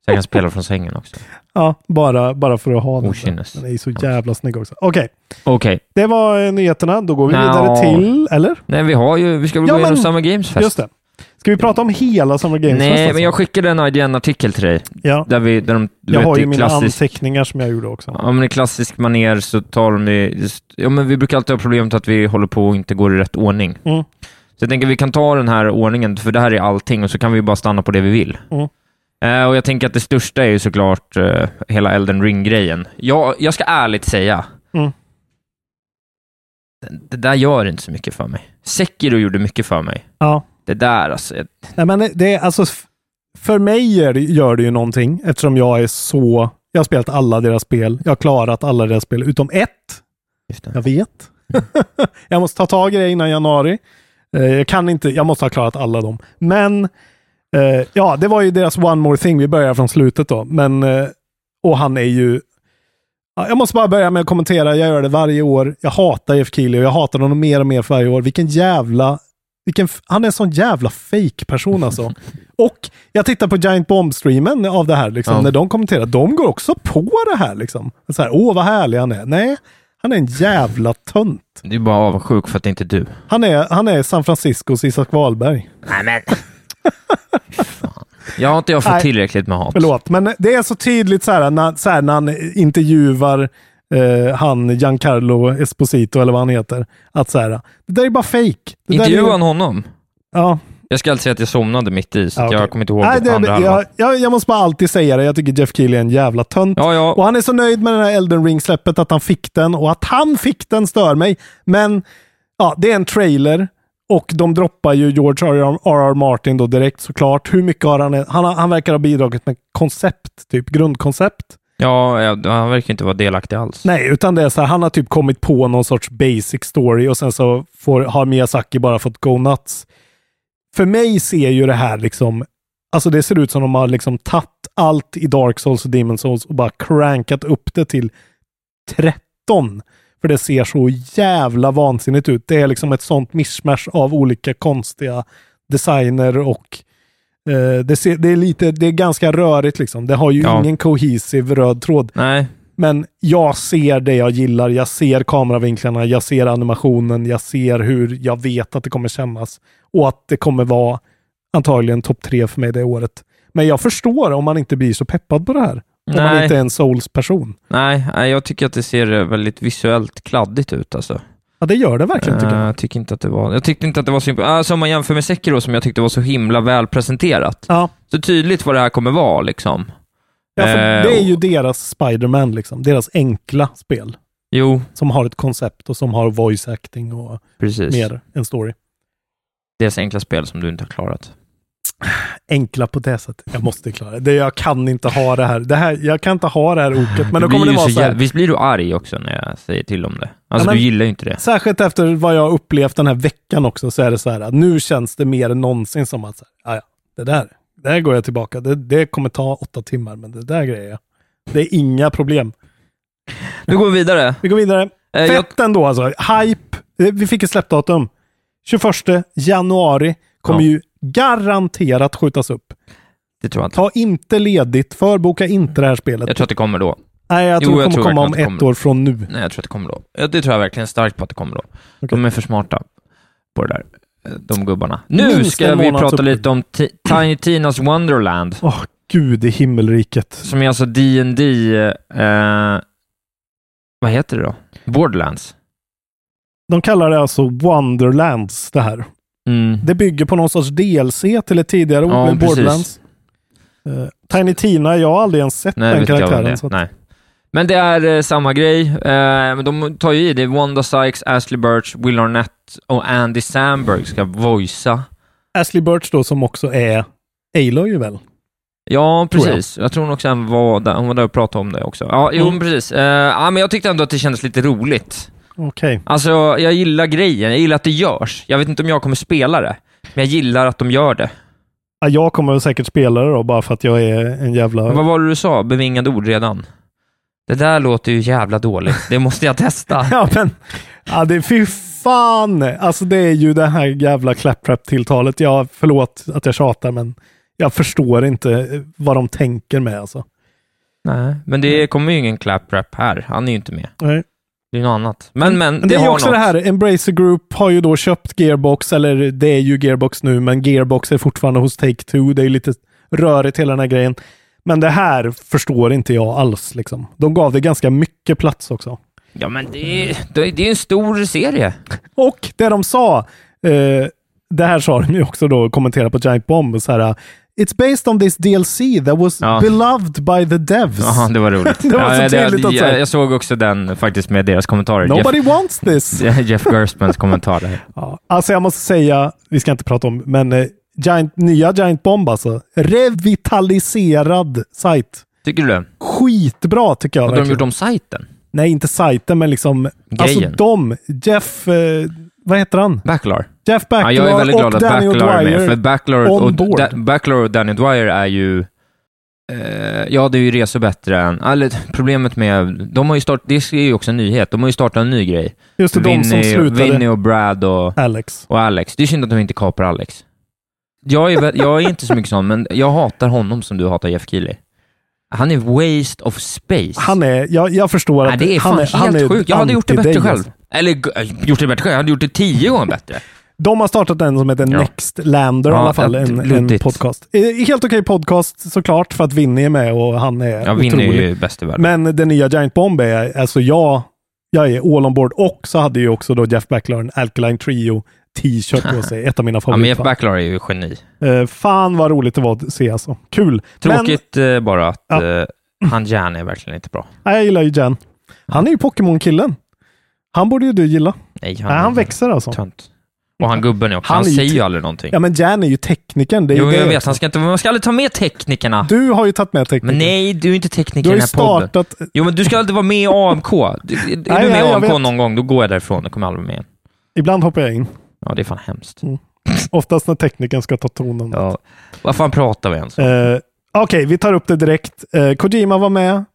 jag kan spela från sängen också. Ja, bara, bara för att ha den. Okynnes. Den är ju så jävla snygg också. Okej, Okej. det var eh, nyheterna. Då går vi Nja. vidare till... Eller? Nej, vi har ju, vi ska väl Ja, gå igenom Summer Games Fest. Just det. Ska vi prata om hela Summer Games Nej, alltså? men jag skickade en IGN-artikel till dig. Ja, Där vi, där de, jag vet, har ju mina klassisk, anteckningar som jag gjorde också. Ja, men i klassisk maner så tar de just, ja men vi brukar alltid ha problemet att vi håller på och inte går i rätt ordning. Mm. Så jag tänker vi kan ta den här ordningen, för det här är allting, och så kan vi bara stanna på det vi vill. Mm. Eh, och jag tänker att det största är ju såklart eh, hela Elden Ring-grejen. Jag, jag ska ärligt säga, Mm. det, det där gör inte så mycket för mig. Sekiro gjorde mycket för mig. Ja. Det där alltså, Nej, men det är alltså... För mig gör det ju någonting eftersom jag är så... Jag har spelat alla deras spel. Jag har klarat alla deras spel utom ett. Jag vet. (laughs) jag måste ta tag i det innan januari. Eh, jag kan inte, jag måste ha klarat alla dem. Men eh, ja, det var ju deras One More Thing. Vi börjar från slutet då. Men, eh, och han är ju... Ja, jag måste bara börja med att kommentera. Jag gör det varje år. Jag hatar Jeff Keely och jag hatar honom mer och mer för varje år. Vilken jävla... Vilken, han är en sån jävla fake person alltså. (laughs) och jag tittar på Giant Bomb-streamen av det här, liksom, Ja. när de kommenterar. De går också på det här. Liksom. Så här, Åh, vad härlig han är. Nej, han är en jävla tönt. Du är bara avundsjuk för att det inte är du. Han är, han är San Franciscos Isak Wahlberg. Nej men. (laughs) Jag har inte jag fått Nej. tillräckligt med hat. Förlåt, men det är så tydligt så här när, så här, när han intervjuar eh, han Giancarlo Esposito eller vad han heter. Att så här, det där är bara där Intervjuade är, han honom? Ja, Jag ska alltid säga att jag somnade mitt i, så Ja, okej. jag kommer inte ihåg Nej, det, andra det, jag, jag, jag måste bara alltid säga det. Jag tycker Jeff Keely är en jävla tönt. Ja, ja. Och han är så nöjd med den här Elden Ring-släppet att han fick den och att han fick den stör mig. Men ja, det är en trailer och de droppar ju George R.R. Martin då direkt såklart. Hur mycket har han? Han, han verkar ha bidragit med koncept, typ grundkoncept. Ja, han verkar inte vara delaktig alls. Nej, utan det är så här, han har typ kommit på någon sorts basic story och sen så får, har Miyazaki bara fått go nuts. För mig ser ju det här liksom, alltså det ser ut som de har liksom tagit allt i Dark Souls och Demon Souls och bara crankat upp det till 13. För det ser så jävla vansinnigt ut. Det är liksom ett sånt mishmash av olika konstiga designer och eh, det, ser, det är lite, det är ganska rörigt liksom. Det har ju Ja. ingen cohesive röd tråd. Nej, Men jag ser det jag gillar. Jag ser kameravinklarna, jag ser animationen, jag ser hur jag vet att det kommer kännas. Och att det kommer vara antagligen topp tre för mig det året. Men jag förstår om man inte blir så peppad på det här. Om man Nej. inte är en Souls-person. nej, nej, jag tycker att det ser väldigt visuellt kladdigt ut alltså. Ja, det gör det verkligen tycker Eh, jag. jag tycker inte att det var, jag tyckte inte att det var så, alltså om man jämför med Sekiro som jag tyckte var så himla väl presenterat. Ja, Så tydligt vad det här kommer vara liksom. ja för Eh, det är ju deras Spider-Man, liksom. deras enkla spel. Jo, Som har ett koncept och som har voice acting och precis. mer en story. Deras enkla spel som du inte har klarat. Enkla på det sättet. Jag måste klara det. Jag kan inte ha det här. det här. Jag kan inte ha det här oket. Men då kommer det vara så här. jä- Visst blir du arg också när jag säger till om det? Alltså Ja, men- du gillar ju inte det. Särskilt efter vad jag har upplevt den här veckan också så är det så här att nu känns det mer än någonsin som att så här, "Ah, ja, det där, det där går jag tillbaka. Det, det kommer ta åtta timmar, men det där grejer jag. Det är inga problem. Nu går vi vidare. (laughs) Vi går vidare. Eh, jag, Fett ändå alltså. Hype. Eh, Vi fick ett släppdatum. 21 januari kommer Ja. ju garanterat skjutas upp. det tror jag inte. Ta inte ledigt, förboka inte det här spelet. Jag tror att det kommer då. Nej, jag Jo, tror det jag kommer tror komma om ett det kommer. år från nu. Nej, jag tror att det kommer då. Det tror jag verkligen starkt på att det kommer då. De är för smarta på det där. eh, De gubbarna. Nu Minst ska vi prata uppskjut. lite om Ti- Tiny Tinas Wonderland. Åh, gud i himmelriket. Som är alltså D&D eh, vad heter det då? Borderlands. De kallar det alltså Wonderlands det här. Mm. Det bygger på någon sorts DLC till ett tidigare Ja, precis. Borderlands. Eh, Tiny Tina, jag har aldrig ens sett Nej, den karaktären. Så att, Nej. Men det är eh, samma grej. Eh, de tar ju i det. Wanda Sykes, Ashley Birch, Will Arnett och Andy Samberg ska voicea. Ashley Birch då som också är Aloy väl? Ja, Tror jag. precis. Jag, tror hon också var där, hon var där och pratade om det också. Ja, jo, Mm. precis. Eh, ja, men jag tyckte ändå att det kändes lite roligt. Okej. Alltså, jag gillar grejen. Jag gillar att det görs. Jag vet inte om jag kommer spela det, men jag gillar att de gör det. Ja, jag kommer säkert spela det då bara för att jag är en jävla... Vad var det du sa? Bevingade ord redan? Det där låter ju jävla dåligt. Det måste jag testa. (laughs) Ja, men... Ja, det, fy fan! Alltså det är ju det här jävla claptrap-tilltalet. Ja, förlåt att jag tjatar, men jag förstår inte vad de tänker med alltså. Nej, men det kommer ju ingen clap-rap här. Han är ju inte med. Nej. Det är något annat. Men, men, Men det, är ju också något. det här, Embracer Group har ju då köpt Gearbox, eller det är ju Gearbox nu, men Gearbox är fortfarande hos Take-Two. Det är lite rörigt hela den här grejen. Men det här förstår inte jag alls liksom. De gav det ganska mycket plats också. Ja, men det är, det det är en stor serie. Och det de sa, eh, det här sa de ju också då, kommentera på Giant Bomb, så här, It's based on this DLC that was Ja. beloved by the devs. Ja, det var roligt. (laughs) Det var så ja, tydligt att säga. jag, jag såg också den faktiskt med deras kommentarer. Nobody wants this. (laughs) Jeff, Jeff Gerstmans kommentarer. (laughs) Ja, alltså jag måste säga, vi ska inte prata om, men eh, Giant, nya Giant Bomb alltså. Revitaliserad sajt. Tycker du det? Skitbra tycker jag. Har de gjort om sajten? Nej, inte sajten, men liksom... Alltså Grejen. de, Jeff, eh, vad heter han? Backlar? Jeff Ja, Backlar jag är väldigt glad att Danny Backlar är med, för Backlar och, da, Backlar och Danny Dwyer är ju... Eh, ja, det är ju resor bättre än... Eller, problemet med... De har ju startat... Det är ju också en nyhet. De har ju startat en ny grej. Just det, de som slutade. Vinny och Brad och, Alex. och Alex. Det är synd att de inte kapar Alex. Jag är, jag är inte så mycket sån, men jag hatar honom som du hatar Jeff Keely. Han är waste of space. Han är, jag, jag förstår att Nej, det är fan han är, helt han är sjukt. Jag hade gjort det bättre själv. alltså. Eller äh, gjort det bättre. Jag hade gjort det tio gånger bättre. (laughs) De har startat en som heter Ja. Next Lander i Ja, alla fall, ja, en, en podcast. Helt okej podcast såklart, för att Vinny är med och han är vinner otrolig. ju bäst i världen. Men den nya Giant Bomb är, alltså jag, jag är all on board och så hade ju också då Jeff Backlar en Alkaline Trio t-shirt på sig. Ett av mina (laughs) Ja, men Jeff. Backlar är ju geni. Eh, fan vad roligt det var att se alltså. Kul. Tråkigt eh, bara att Ja. eh, han Jan är verkligen inte bra. Men, nej, jag gillar ju Jan. Han är ju Pokémon-killen. Han borde ju du gilla. Nej, Nej, han växer alltså. Tönt. Och han gubben också, Han han, säger ju aldrig någonting. Ja, men Jan är ju teknikern. Det är jo, det jag vet, han ska inte, man ska aldrig ta med teknikerna. Du har ju tagit med tekniker. Men nej, du är inte tekniker Du i den här podden. startat... Jo, men du ska alltid vara med i AMK. Du, är Nej, du med i AMK vet. någon gång, då går jag därifrån. Då kommer aldrig med igen. Ibland hoppar jag in. Ja, det är fan hemskt. Oftast när teknikern ska ta tonen. Ja. Vad fan pratar vi ens om? Eh, Okej, vi tar upp det direkt. Eh, Kojima var med.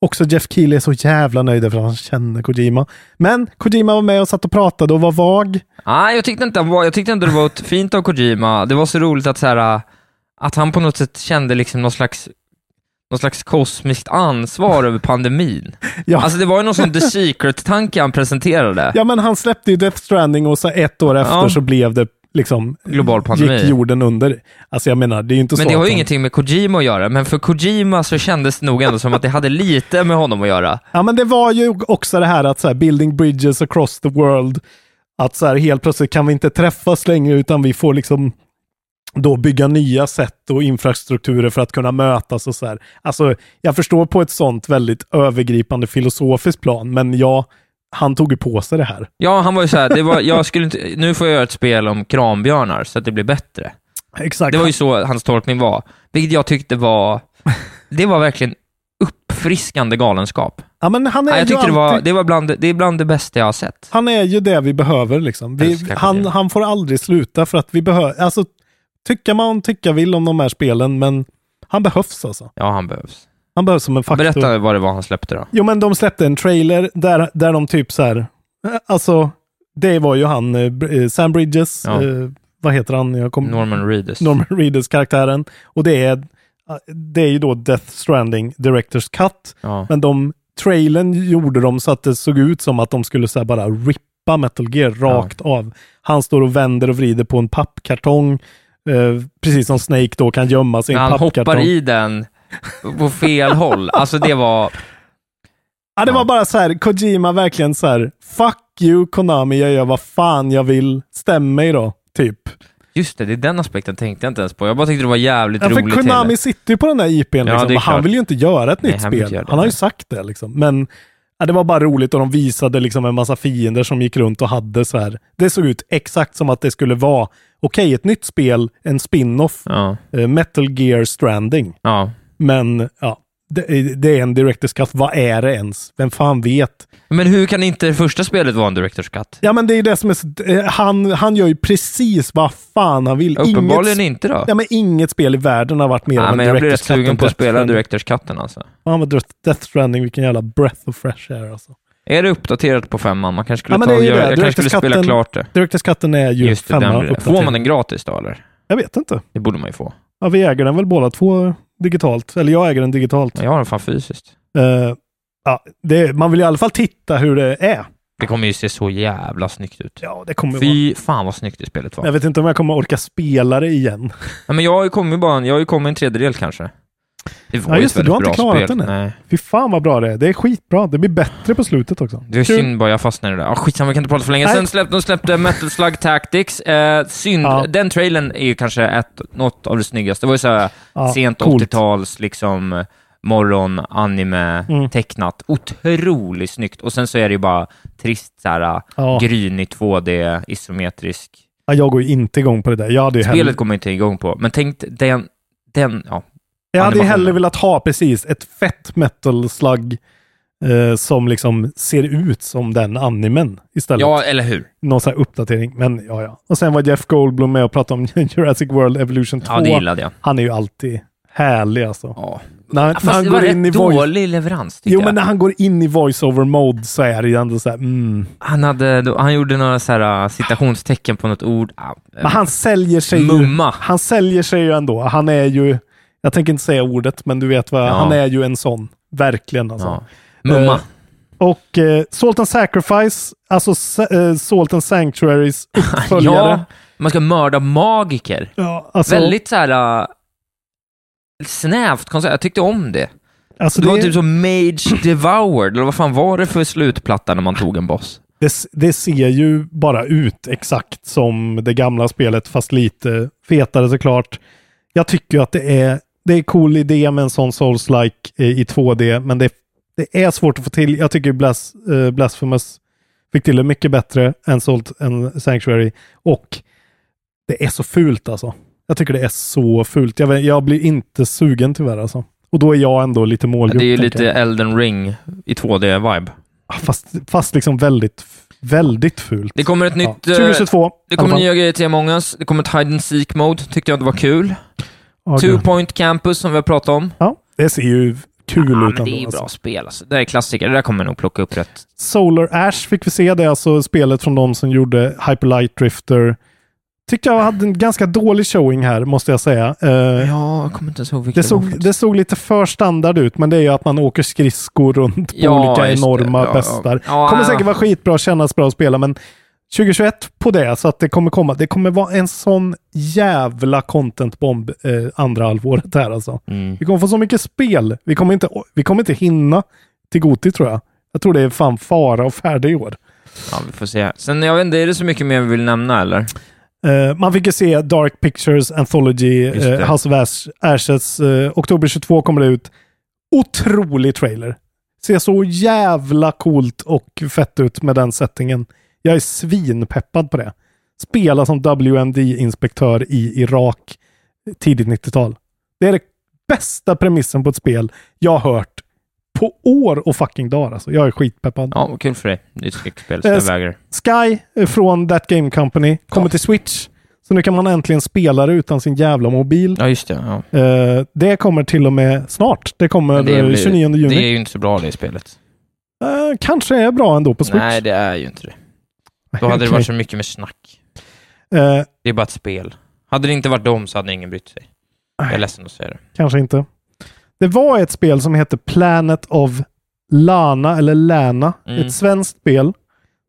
Också Jeff Keely är så jävla nöjd för att han känner Kojima. Men Kojima var med och satt och pratade och var vag. Nej, jag tyckte inte, jag tyckte inte det var fint av Kojima. Det var så roligt att så här, att han på något sätt kände liksom någon slags någon slags kosmiskt ansvar över pandemin. (laughs) Ja. Alltså det var ju någon sån The (laughs) Secret-tanke han presenterade. Ja, men han släppte ju Death Stranding och så ett år efter Ja. så blev det liksom... Global pandemi. Gick jorden under. Alltså jag menar, det är ju inte Men så det har ju han- ingenting med Kojima att göra, men för Kojima så kändes det nog ändå som att det hade lite med honom att göra. Ja, men det var ju också det här att så här, building bridges across the world. Att så här, helt plötsligt kan vi inte träffas längre utan vi får liksom då bygga nya sätt och infrastrukturer för att kunna mötas och så här. Alltså, jag förstår på ett sånt väldigt övergripande filosofiskt plan, men ja, han tog ju på sig det här. Ja, han var ju såhär, det var, jag skulle inte, nu får jag göra ett spel om krambjörnar så att det blir bättre. Exakt. Det var ju så hans tolkning var, vilket jag tyckte var, det var verkligen uppfriskande galenskap. Ja, men han är Ja, jag tyckte det var, alltid- det var bland, det- är bland det bästa jag har sett. Han är ju det vi behöver liksom. Vi, han, han får aldrig sluta för att vi behöver, alltså tycka man tycka vill om de här spelen, men han behövs alltså. Ja, han behövs. Han behövs som en faktor. Berätta vad det var han släppte då. Jo, men de släppte en trailer där, där de typ så här, eh, alltså, det var ju han, eh, eh, Sam Bridges, Ja. eh, vad heter han? Jag kom, Norman Reedus. Norman Reedus karaktären. Och det är, det är ju då Death Stranding Directors Cut. Ja. Men de, trailern gjorde de så att det såg ut som att de skulle så bara rippa Metal Gear rakt av. Han står och vänder och vrider på en pappkartong. Eh, precis som Snake då kan gömma sig i en han pappkartong. hoppar i den på fel håll. Alltså det var, Ja, det var bara så här, Kojima verkligen så här, fuck you Konami, jag gör vad fan jag vill, stäm mig då, typ. just det, det är den aspekten tänkte jag inte ens på. Jag bara tyckte det var jävligt Ja, för roligt. Konami hela. sitter ju på den där IPn, Ja, liksom, det och han vill ju inte göra ett Nej, nytt han spel. det, Han har ju nej. sagt det liksom. Men ja, det var bara roligt och de visade liksom en massa fiender som gick runt och hade så här. Det såg ut exakt som att det skulle vara, okej, ett nytt spel, en spin-off, Ja, eh, Metal Gear Stranding. ja. Men ja, det, det är en Directors Cut. Vad är det ens? Vem fan vet? Men hur kan inte första spelet vara en Directors Cut? Ja, men det är det som är så, eh, han, han gör ju precis vad fan han vill. Uppenbarligen inget, inte då. Ja, men inget spel i världen har varit mer Ja, av en men jag blir rätt Directors Cut sugen än på att spela. Directors Cutten alltså. Ja, men Death Stranding, vilken jävla breath of fresh air alltså. Är det uppdaterat på femman? Man kanske skulle, Ja, ta och göra, jag kanske skulle Directors spela klart det. Directors Cutten är ju Just det, femma den blir det. Får man den gratis då eller? Jag vet inte. Det borde man ju få. Ja, vi äger den väl båda två digitalt. Eller jag äger den digitalt. Jag har den fan fysiskt. Eh, ja, det, man vill i alla fall titta hur det är. Det kommer ju se så jävla snyggt ut. Ja, det kommer vara. Fy fan vad snyggt det spelet var. Jag vet inte om jag kommer orka spela det igen. Ja, men jag har ju kommit bara, jag har kommit en tredjedel kanske. Det var Ja, ju just det. Du har inte klarat spel. den än. Fy fan vad bra det är. Det är skitbra. Det blir bättre på slutet också. Det är Kul. synd bara jag fastnade i det där. Ah, skitsamma, vi kan inte prata för länge. Nej. Sen släppte de släppte Metal Slug Tactics. Eh, synd, Ja. den trailern är ju kanske ett, något av det snyggaste. Det var ju såhär Ja, sent coolt. 80-tals, liksom morgon, anime, Mm. tecknat. Otroligt snyggt. Och sen så är det ju bara trist såhär, Ja. grynig 2D, isometrisk. Ja, jag går ju inte igång på det där. Jag hade ju hellre, Spelet kommer jag inte igång på, men tänk den, den, ja. Jag hade ju hellre velat ha precis ett fett metal slug eh, som liksom ser ut som den animen istället. Ja, eller hur? Någon sån här uppdatering. Men ja, ja. Och sen var Jeff Goldblum med och pratade om (laughs) Jurassic World Evolution 2. Ja, det gillade jag. Han är ju alltid härlig alltså. Ja. När, Ja, när han det var går in i voice... dålig leverans, tyckte Jo, jag. men när han går in i voice-over mode så är det ju ändå så här, mm. Han, hade, då- han gjorde några så här, uh, citationstecken på något ord. Ah, Men han säljer sig ju... Mumma. Han säljer sig ju ändå. Han är ju... Jag tänker inte säga ordet, men du vet vad... Ja. Han är ju en sån. Verkligen alltså. Ja. Mumma. Eh, och eh, Salt and Sacrifice, alltså eh, Salt and Sanctuaries (laughs) uppföljare. ja, man ska mörda magiker. Ja, alltså, Väldigt så här uh, snävt koncept. Jag tyckte om det. alltså det var det- typ som Mage Devoured, eller vad fan var det för slutplatta när man tog en boss? Det, det ser ju bara ut exakt som det gamla spelet, fast lite fetare såklart. Jag tycker ju att det är, det är cool idé med en sån Souls-like eh, i 2D, men det, det är svårt att få till. Jag tycker Blas, eh, Blasphemous fick till det mycket bättre än, Salt, än Sanctuary. Och det är så fult alltså. Jag tycker det är så fult. Jag, jag blir inte sugen tyvärr alltså. Och då är jag ändå lite målgrupp. Det är ju lite jag. Elden ring i 2D-vibe. Fast, fast liksom väldigt, väldigt fult. Det kommer ett Ja. nytt... eh, 2022. Det kommer nya grejer till Among us. Det kommer ett hide and seek mode, tyckte jag det var kul. Ja, Two gud. point campus som vi har pratat om. Ja, det ser ju kul ja, ut men det är ju bra alltså. spel alltså. Det är klassiker. Det där kommer jag nog plocka upp rätt. Solar Ash fick vi se. Det är alltså spelet från de som gjorde Hyper Light Drifter. Tyckte jag hade en ganska dålig showing här, måste jag säga. Eh, Ja, jag kommer inte ens ihåg vilket det, såg, det såg lite för standard ut, men det är ju att man åker skridskor runt på Ja, olika enorma Ja, bestar. Ja, kommer säkert vara skitbra, kännas bra att spela, men 2021 på det, så att det kommer komma. Det kommer vara en sån jävla content-bomb eh, andra halvåret här alltså. Mm. Vi kommer få så mycket spel. Vi kommer inte, vi kommer inte hinna till Goti tror jag. Jag tror det är fan fara och färdig i år. Ja, vi får se. Sen, jag vet inte, är det så mycket mer vi vill nämna eller? Eh, man fick ju se Dark Pictures Anthology, uh, House of Ash, Ashes. eh, oktober 22 kommer det ut. Otrolig trailer. Ser så jävla coolt och fett ut med den settingen. Jag är svinpeppad på det. Spela som WMD-inspektör i Irak tidigt 90-tal. Det är det bästa premissen på ett spel jag har hört på år och fucking dagar. Alltså. Jag är skitpeppad. Ja, kul för dig. Ett skräckspel, Eh, vägrar. Sky eh, från That Game Company kommer till Switch. Så nu kan man äntligen spela det utan sin jävla mobil. Ja, just det. Ja. Eh, det kommer till och med snart. Det kommer det blir- 29 juni. Det är ju inte så bra det spelet. Eh, kanske är bra ändå på Switch. Nej, det är ju inte det. Då hade det varit så mycket med snack. Eh, Det är bara ett spel. Hade det inte varit dem så hade ingen brytt sig. Jag är ledsen att säga det. kanske inte. Det var ett spel som heter Planet of Lana, eller Lana. Mm. Ett svenskt spel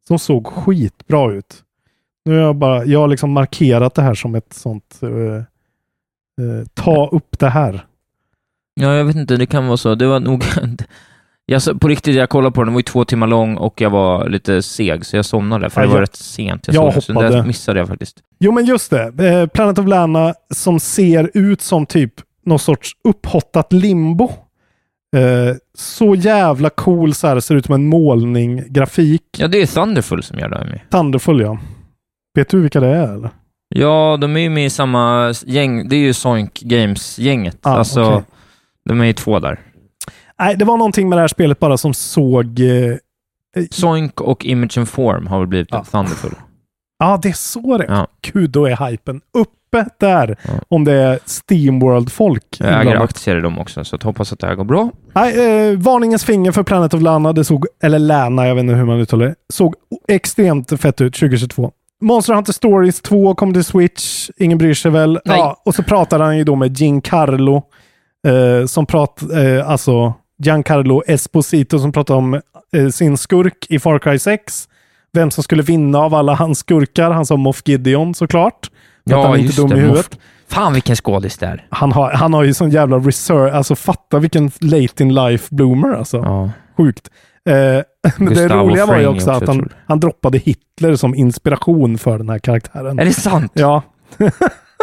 som såg skitbra ut. Nu har jag bara, jag har liksom markerat det här som ett sånt eh, eh, ta upp det här. Ja, jag vet inte, det kan vara så. Det var nog... (laughs) Jag, på riktigt, jag kollade på den, den var ju två timmar lång och jag var lite seg, så jag somnade, för Ja, det var jag- rätt sent. Jag, jag det, så hoppade. det missade jag faktiskt. Jo, men just det. Eh, Planet of Lana som ser ut som typ någon sorts upphottat limbo. Eh, så jävla cool så här, ser ut som en målning, grafik. Ja, det är Thunderful som gör det med. Thunderful ja. Vet du vilka det är eller? Ja, de är ju med i samma gäng. Det är ju Soink Games-gänget. Ah, alltså, okej. de är ju två där. Nej, det var någonting med det här spelet bara som såg... Eh, Soink och Image and Form har väl blivit Ja. Thunderful. Ja, det är så det. Ja. Då är hypen uppe där. Ja. Om det är Steamworld-folk. Jag äger aktier i dem också, så jag hoppas att det här går bra. Nej, eh, varningens finger för Planet of Lana, det såg, eller Lana, jag vet inte hur man uttalar det, såg extremt fett ut 2022. Monster Hunter Stories 2 kom till Switch, ingen bryr sig väl. Nej. Ja, och så pratar han ju då med Giancarlo, eh, som prat, eh, alltså Giancarlo Esposito som pratar om eh, sin skurk i Far Cry 6. Vem som skulle vinna av alla hans skurkar. Han sa Moff Gideon såklart. Att han är inte dum i huvudet. Moff. Fan vilken skådis det är. Han har, han har ju sån jävla reserve, alltså fatta vilken late in life bloomer alltså. Ja. Sjukt. Eh, (laughs) men det roliga var ju också också, att han, han droppade Hitler som inspiration för den här karaktären. Är det sant? Ja. (laughs)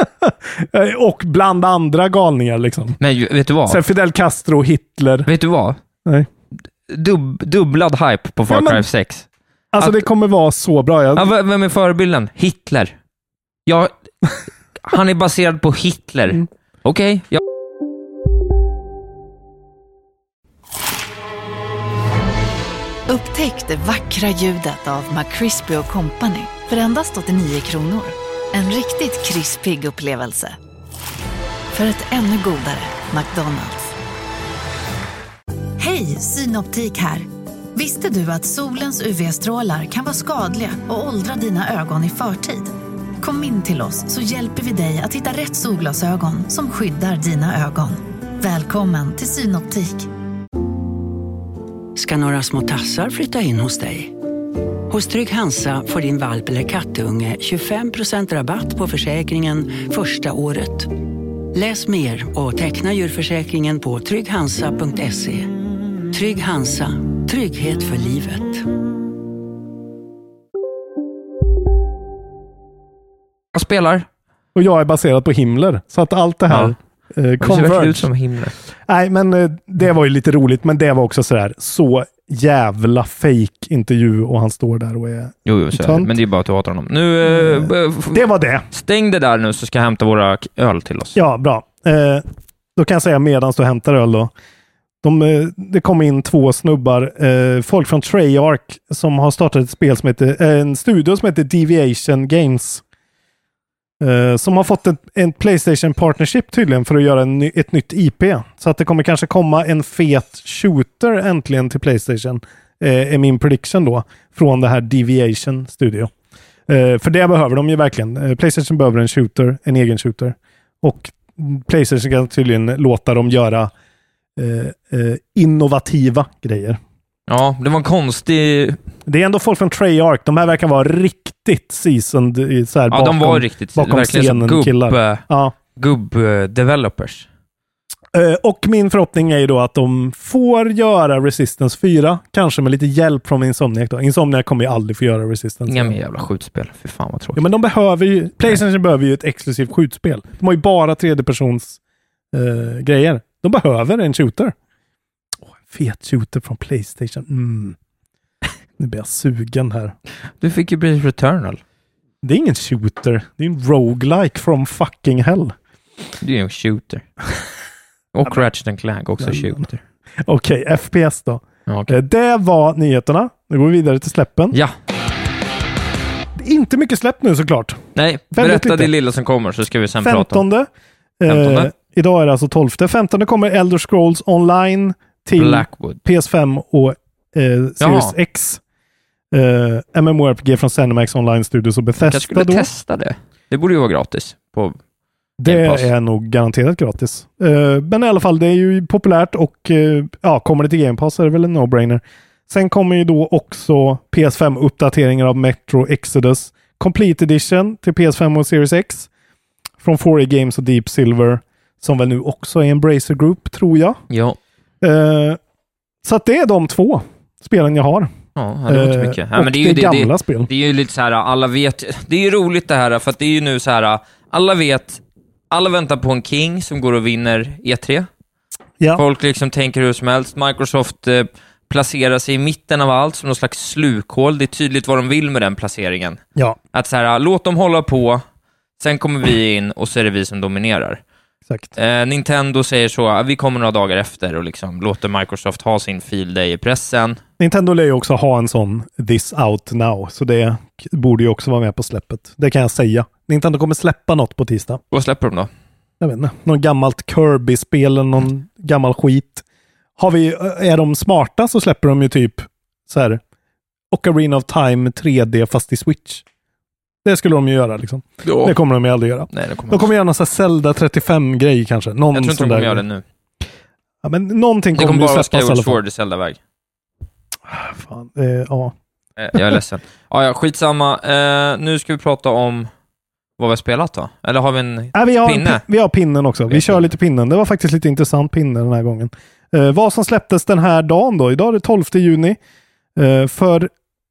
(laughs) Och bland andra galningar liksom. Men vet du vad? Sen Fidel Castro, Hitler. Vet du vad? Nej. Dub, dubblad hype på Far Ja, Cry 6. Alltså Att- det kommer vara så bra. Jag, Ja, vem är förebilden? Hitler. Ja, han är baserad på Hitler. Mm. Okej, ja. Upptäck det vackra ljudet av McCrispy Company för endast 89 kronor. En riktigt krispig upplevelse. För ett ännu godare McDonalds. Hej, Synoptik här. Visste du att solens UV-strålar kan vara skadliga och åldra dina ögon i förtid? Kom in till oss så hjälper vi dig att hitta rätt solglasögon som skyddar dina ögon. Välkommen till Synoptik. ska några små tassar flytta in hos dig. Hos Trygg Hansa får din valp eller kattunge 25% rabatt på försäkringen första året. Läs mer och teckna djurförsäkringen på trygghansa.se. Trygg Hansa, trygghet för livet. Jag spelar. Och jag är baserad på Himmler, så att allt det här ja. eh, Det ser ut som Himmler. Nej, men eh, det var ju lite roligt, men det var också sådär så jävla fake intervju och han står där och är... Jo, jo, så är det. Tönt. men det är bara att du hatar honom. Nu, eh, f- Det var det. stäng det där nu så ska jag hämta våra öl till oss. Ja, bra. Eh, då kan jag säga medan du hämtar öl då. De, eh, det kom in två snubbar, eh, folk från Treyarch, som har startat ett spel som heter, eh, en studio som heter Deviation Games. Eh, som har fått ett, en Playstation Partnership tydligen för att göra en, ny- ett nytt IP. Så att det kommer kanske komma en fet shooter äntligen till Playstation. Eh, är min prediction då. Från det här Deviation Studio. Eh, för det behöver de ju verkligen. Eh, Playstation behöver en shooter, en egen shooter. Och Playstation kan tydligen låta dem göra eh, eh, innovativa grejer. Ja, det var en konstig... Det är ändå folk från Treyarch. De här verkar vara riktigt seasoned i så här Ja, bakom, de var riktigt... bakom verkligen scenen gubb, killar. Ja. gubb-developers. Eh, och min förhoppning är ju då att de får göra Resistance 4. Kanske med lite hjälp från Insomniac då. Insomniac kommer ju aldrig få göra Resistance. Inga mer jävla skjutspel. Fy fan vad tråkigt. Ja, men de behöver ju... Playstation behöver ju ett exklusivt skjutspel. De har ju bara tredjepersons eh, grejer. De behöver en shooter. Fet shooter från Playstation. Mm. Nu blir jag sugen här. Du fick ju bli Returnal. Det är ingen shooter. Det är en roguelike from fucking hell. Det är en shooter. (laughs) Och Ratchet and Clank också shooter. Okej, FPS då. Okej. Eh, Det var nyheterna. Nu går vi vidare till släppen. Ja. Inte mycket släpp nu såklart. Nej, Väldigt berätta lite. det lilla som kommer så ska vi sen prata om 15. Eh, 15. idag är det alltså 12. 15 kommer Elder Scrolls Online till Blackwood. PS5 och eh, Series Jaha. X. Eh, MMORPG från Cinemax Online Studios och Bethesda Jag skulle då. testa det. Det borde ju vara gratis. På Det är nog garanterat gratis. Eh, men i alla fall, det är ju populärt och eh, ja, kommer det till Game Pass är det väl en no-brainer. Sen kommer ju då också PS5-uppdateringar av Metro Exodus Complete Edition till PS5 och Series X. Från 4A Games och Deep Silver. Som väl nu också är en Bracer Group, tror jag. Ja. Eh, så att det är de två spelen jag har. Ja, det låter Eh, mycket. Ja, och men det är ju gamla det, spel. Det är ju lite så här, alla vet... Det är ju roligt det här, för att det är ju nu så här, alla vet... Alla väntar på en King som går och vinner E3. Ja. Folk liksom tänker hur som helst. Microsoft eh, placerar sig i mitten av allt som någon slags slukhål. Det är tydligt vad de vill med den placeringen. Ja, Att så här, låt dem hålla på, sen kommer vi in och så är det vi som dominerar. Exakt. Eh, Nintendo säger så, "Ah, vi kommer några dagar efter och liksom låter Microsoft ha sin fil day i pressen. Nintendo lär ju också ha en sån This Out Now, så det borde ju också vara med på släppet. Det kan jag säga. Nintendo kommer släppa något på tisdag. Vad släpper de då? Jag vet inte. Någon gammalt Kirby-spel eller någon gammal skit. Har vi, är de smarta så släpper de ju typ så här Ocarina of Time 3D fast i Switch. Det skulle de ju göra liksom. Ja. Det kommer de ju aldrig göra. Nej, det kommer De kommer göra någon sån här Zelda 35-grej kanske. Någon Jag tror inte de kommer göra det nu. Ja, men någonting Det kommer kommer ju bara vara släppas i alla Skyward fall. Sword i Zelda-väg. Fan, eh, ja. Eh, Jag är ledsen. Ja, (laughs) ja, skitsamma. Eh, nu ska vi prata om vad vi har spelat då. Eller har vi en Nej, vi, har en pinne? pi- vi har pinnen också. Vi kör lite pinnen. Det var faktiskt lite intressant pinne den här gången. Eh, vad som släpptes den här dagen då? Idag är det 12 juni. Eh, för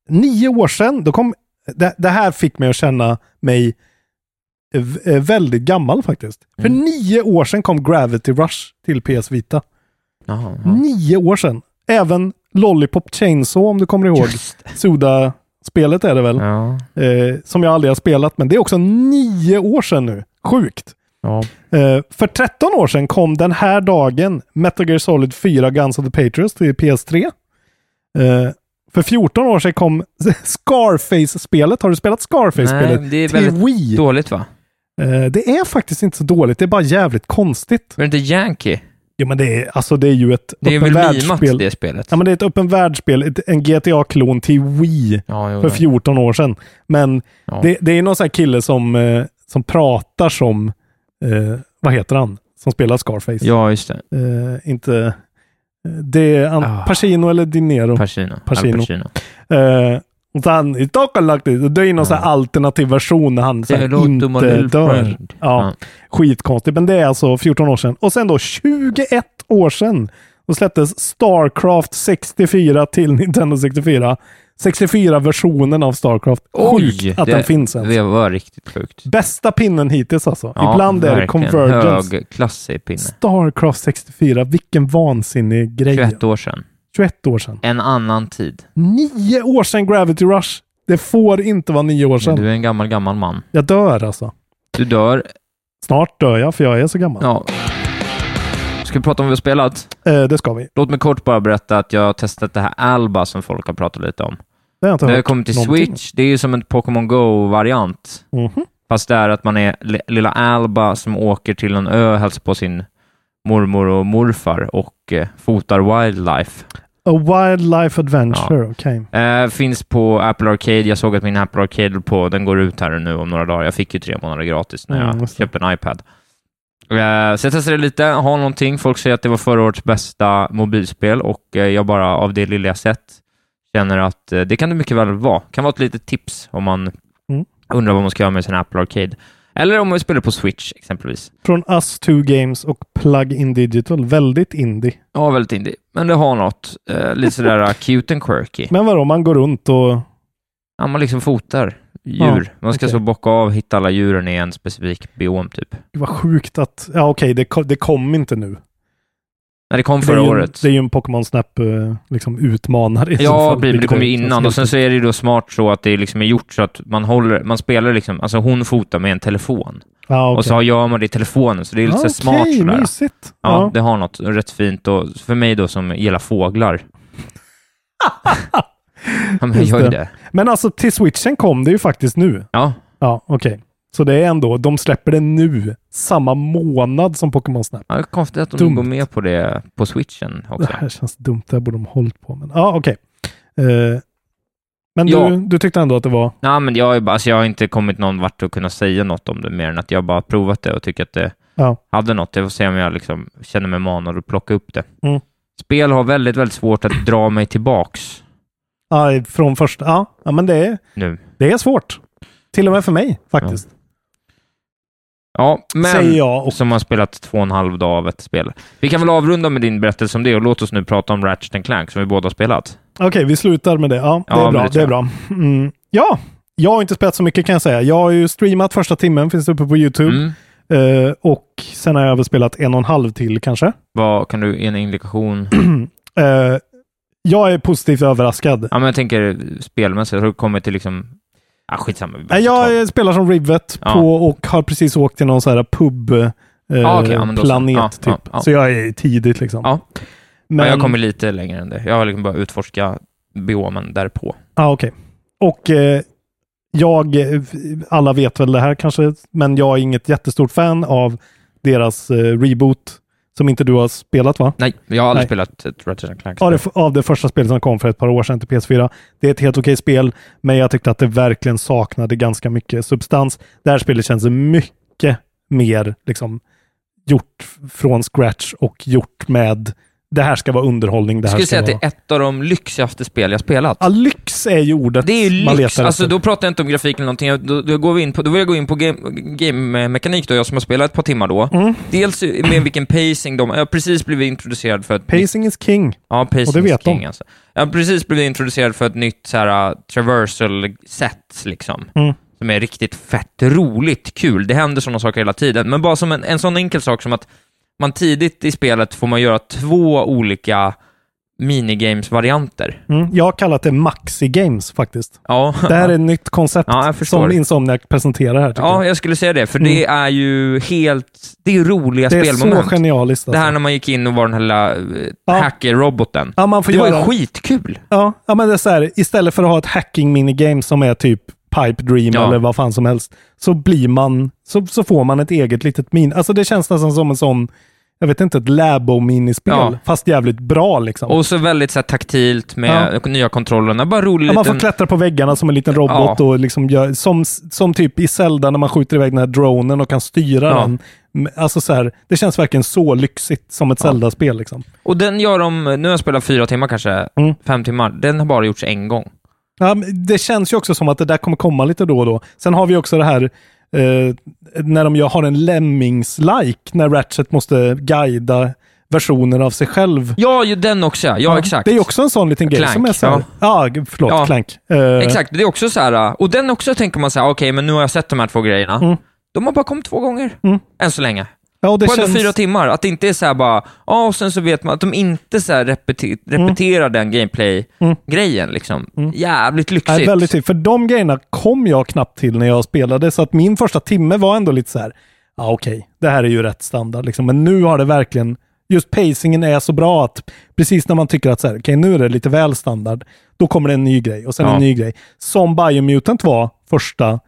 nio år sedan, då kom... Det, det här fick mig att känna mig eh, eh, väldigt gammal faktiskt. För Mm. nio år sedan kom Gravity Rush till PS Vita. Jaha, ja. Nio år sedan. Även Lollipop Chainsaw om du kommer ihåg. Suda-spelet är det väl? Ja. Eh, som jag aldrig har spelat, men det är också nio år sedan nu. Sjukt. Ja. Eh, för 13 år sedan kom den här dagen Metal Gear Solid 4 Guns of the Patriots till PS3. Eh, för 14 år sedan kom (laughs) Scarface-spelet. Har du spelat Scarface-spelet? Nej, det är till väldigt Wii. dåligt va? Eh, det är faktiskt inte så dåligt. Det är bara jävligt konstigt. Var det inte Yankee? Ja, men det är, alltså, det är ju ett Det är öppen väl mimat världsspel. det spelet? Ja, men det är ett öppen världsspel. Ett, en GTA-klon till Wii Ja, jo, för ja. 14 år sedan. Men Ja. det, det är någon sån här kille som, eh, som pratar som, eh, vad heter han, som spelar Scarface. Ja, just det. Eh, inte, det är an, Ah. Pacino eller Di Niro. Pacino. Pacino. Al Pacino. Eh, och "It's talking like this." det är någon sån här alternativ version när han så här, Det låter inte dör. friend. Ja, skitkonstigt. Men det är alltså 14 år sedan. Och sen då 21 år sedan. Då släpptes Starcraft 64 till Nintendo 64. 64-versionen av Starcraft. Sjukt att det, den finns ens. Det var riktigt sjukt. Bästa pinnen hittills alltså. Ja, Ibland är det. Convergence. Högklassig pinne. Starcraft 64, vilken vansinnig grej. 21 år sedan. 21 år sedan. En annan tid. Nio år sedan Gravity Rush. Det får inte vara nio år sedan. Du är en gammal, gammal man. Jag dör alltså. Du dör. Snart dör jag, för jag är så gammal. Ja. Ska vi prata om vad vi har spelat? Eh, det ska vi. Låt mig kort bara berätta att jag har testat det här Alba som folk har pratat lite om. Det har jag inte Det har hört kommit till någonting. Switch. Det är ju som en Pokémon Go-variant. Mhm. Fast det är att man är li- lilla Alba som åker till en ö och hälsar på sin mormor och morfar och eh, fotar wildlife. A Wildlife Adventure, okej. Eh, finns på Apple Arcade. Jag såg att min Apple Arcade på, den går ut här nu om några dagar. Jag fick ju tre månader gratis när Mm, jag just det. köpte en iPad. Eh, så jag testade lite, har någonting. Folk säger att det var förra årets bästa mobilspel och eh, jag bara av det lilla jag sett känner att eh, det kan det mycket väl vara. Kan vara ett litet tips om man Mm. undrar vad man ska göra med sin Apple Arcade. Eller om man spelar på Switch exempelvis. Från Us Two Games och Plug-In Digital. Väldigt indie. Ja, väldigt indie. Men det har något. Eh, lite sådär (laughs) cute and quirky. Men vadå, man går runt och... Ja, man liksom fotar djur. Ja, man ska okej. så bocka av, hitta alla djuren i en specifik biom typ. Det var sjukt att... Ja, okej, det, kom, det kom inte nu. Nej, det kom Det är förra ju, en- året. Det är ju en Pokémon Snap eh, liksom utmanare Ja, fall, det, det kom ju innan och sen så är det ju då smart så att det liksom är gjort så att man håller, man spelar liksom, alltså hon fotar med en telefon. Ja, okej. Och så gör man det i telefonen, så det är lite så Ja, smart sådär. mysigt. Ja, Ja. det har något rätt fint och för mig då som gillar fåglar. (laughs) (laughs) ja, Just gör ju det. Men alltså till switchen kom det ju faktiskt nu. Ja. Ja, okej. Så det är ändå, de släpper det nu, samma månad som Pokémon Snap. Ja, det är konstigt att de Dumt. går med på det på switchen också. Det här känns dumt, det här borde de hållit på med. Ja, okej. Eh, men Ja. du, du tyckte ändå att det var... Nej, men jag, alltså jag har inte kommit någon vart att kunna säga något om det mer än att jag bara provat det och tycker att det Ja. hade något. Jag får se om jag liksom känner mig manad att plocka upp det. Mm. Spel har väldigt, väldigt svårt att dra mig tillbaks Ja, från första... Ja, ja men det är, nu. det är svårt. Till och med för mig faktiskt. Ja, men Säger jag och- som har spelat två och en halv dag av ett spel. Vi kan väl avrunda med din berättelse om det och låt oss nu prata om Ratchet Clank som vi båda har spelat. Okej, vi slutar med det. Ja, det Ja, är men bra. det är bra. Mm. Ja, jag har inte spelat så mycket kan jag säga. Jag har ju streamat första timmen, finns uppe på YouTube. Mm. Eh, och sen har jag väl spelat en och en halv till kanske. Vad kan du en indikation? (clears throat) Eh, jag är positivt överraskad. ja, men jag tänker spelmässigt, har du kommit till liksom... Ah, skitsamma. Nej, jag spelar som Rivet Ja. på och har precis åkt till någon sån här pub eh, Ah, okej, ja, så. planet Ja, typ. ja. Så jag är tidigt liksom. Men, jag kommer lite längre än det. Jag har liksom bara utforska biomen därpå. Ja, okej. Och eh, jag, eh, alla vet väl det här kanske, men jag är inget jättestort fan av deras eh, reboot som inte du har spelat va? Nej, jag har aldrig Nej. spelat ett Ratchet Clank. Av det, av det första spelet som kom för ett par år sedan till PS4. Det är ett helt okej spel, men jag tyckte att det verkligen saknade ganska mycket substans. Det här spelet känns mycket mer liksom gjort från scratch och gjort med det här ska vara underhållning. Det här skulle ska säga att det vara... är ett av de lyxigaste spel jag spelat. Ja, lyx är ju ordet Det är lyx. Alltså, då pratar jag inte om grafik eller någonting. Då, då, går vi in på, då vill jag gå in på game- game-mekanik då, jag som har spelat ett par timmar då. Mm. Dels med vilken pacing de... Jag har precis blivit introducerad för ett Pacing is king. Ja, pacing och det vet is king de. alltså. Jag har precis blivit introducerad för ett nytt så här, uh, traversal-set liksom. Mm. Som är riktigt fett roligt kul. Det händer sådana saker hela tiden. Men bara som en, en sån enkel sak som att man tidigt i spelet får man göra två olika minigames-varianter. Mm. Jag har kallat det Maxi Games faktiskt. Ja. Det här är ett nytt koncept Ja, som Insomniac presenterar här. Ja, jag. jag skulle säga det, för det är ju helt... Det är roliga Mm. Det är spelmoment. så genialiskt. Det Alltså. här när man gick in och var den här lilla Ja. ja. hacker-roboten. Ja, det var göra- ju skitkul. Ja, ja, men det är så här, istället för att ha ett hacking minigame som är typ Pipe Dream Ja. eller vad fan som helst, så blir man, så, så får man ett eget litet min. Alltså det känns nästan som en sån, jag vet inte, ett Labo-minispel, Ja. fast jävligt bra liksom. Och så väldigt så här, taktilt med nya kontrollerna. Bara rolig Ja, man får klättra på väggarna som en liten robot Ja. och liksom gör, som, som typ i Zelda när man skjuter iväg den här dronen och kan styra Ja. den. Alltså så här, det känns verkligen så lyxigt som ett Ja. Zelda-spel liksom. Och den gör de... Nu har jag spelat fyra timmar kanske, Mm. fem timmar. Den har bara gjorts en gång. Ja, det känns ju också som att det där kommer komma lite då och då. Sen har vi också det här eh, när de gör, har en Lemmings-like, när Ratchet måste guida versioner av sig själv. Ja, ju den också ja. Ja, exakt. Det är också en sån liten grej Clank, som är så här, ja, g- förlåt, Ja. Clank. Eh, Exakt, det är också så här, och den också tänker man så här, okej, men nu har jag sett de här två grejerna. Mm. De har bara kommit två gånger, Mm. än så länge. Ja, på ändå känns- fyra timmar. Att det inte är så här bara, ja, och sen så vet man att de inte så repeti- repeterar den gameplay-grejen liksom. Jävligt lyxigt. Nej, väldigt till. För de grejerna kom jag knappt till när jag spelade, så att min första timme var ändå lite så här, ja okej, det här är ju rätt standard liksom. Men nu har det verkligen, just pacingen är så bra att precis när man tycker att så här, okej nu är det lite väl standard, då kommer det en ny grej och sen Ja. en ny grej. Som Biomutant var första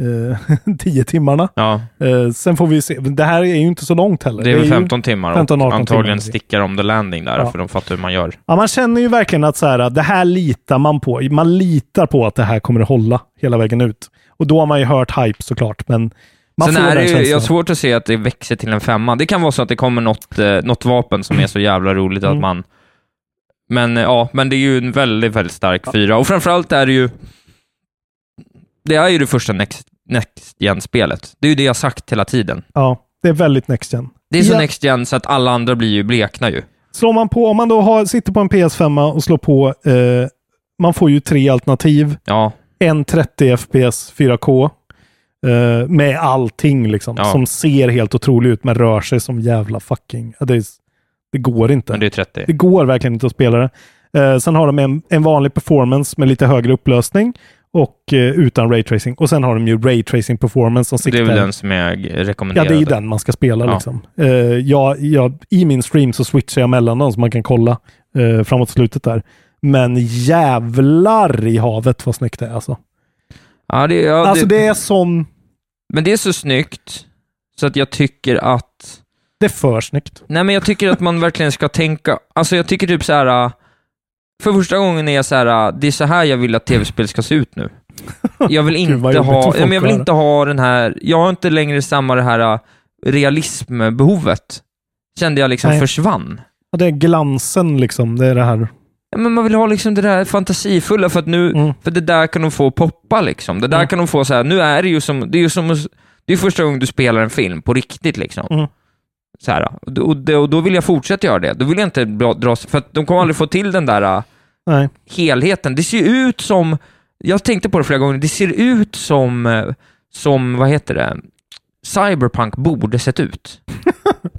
eh, (laughs) tio timmarna. Ja, Eh, sen får vi se, det här är ju inte så långt heller. det är väl ju- 15 timmar 15, och 18 antagligen timmar. stickar om the landing där, Ja. för de fattar hur man gör. Ja, man känner ju verkligen att så här, det här litar man på. Man litar på att det här kommer att hålla hela vägen ut. Och då har man ju hört hype såklart, men man Sen är det ju, jag har svårt att se att det växer till en femma. Det kan vara så att det kommer något, eh, något vapen som är så jävla roligt att Mm. man... Men eh, ja, men det är ju en väldigt, väldigt stark fyra. Och framförallt är det ju... Det är ju det första Next, next Gen-spelet. Det är ju det jag sagt hela tiden. Ja, det är väldigt next gen. Det är så Ja. Next Gen så att alla andra blir ju blekna ju. Slår man på, om man då har, sitter på en PS5 och slår på, eh, man får ju tre alternativ. Ja, En 30 FPS 4K. Eh, med allting liksom. Ja. Som ser helt otroligt ut, men rör sig som jävla fucking... Det, är, det går inte. men det är 30. Det går verkligen inte att spela det. Eh, sen har de en, en vanlig performance med lite högre upplösning och eh, utan raytracing. Och sen har de ju raytracing performance som Det siktar... är väl den som är Ja, rekommenderad. det är ju den man ska spela Ja. liksom. Eh, jag, jag, I min stream så switchar jag mellan dem så man kan kolla eh, framåt slutet där. Men jävlar i havet vad snyggt det är alltså. Ja, det, ja, alltså det är sån... Men det är så snyggt, så att jag tycker att... Det är för snyggt. Nej, men jag tycker att man verkligen ska tänka... Alltså jag tycker typ så här. För första gången är jag så här. äh, det är så här jag vill att tv-spel ska se ut nu. (laughs) Jag vill Gud, inte för ha... men jag vill inte ha den här... Jag har inte längre samma det här äh, realismbehovet. Kände jag liksom Nej. försvann. Ja, det är glansen liksom. Det är det här. Ja, men man vill ha liksom det där fantasifulla för att nu, för det där kan de få poppa liksom. Det där Mm. kan de få så här. nu är det ju som, det är ju som, det är första gången du spelar en film på riktigt liksom. Mm. Så här, och, då- och, då- vill jag fortsätta göra det. Då vill jag inte dra, dra för att de kommer aldrig få till den där äh, Nej. helheten. Det ser ut som, jag tänkte på det flera gånger, det ser ut som, eh, som, vad heter det, Cyberpunk borde sett ut. (laughs)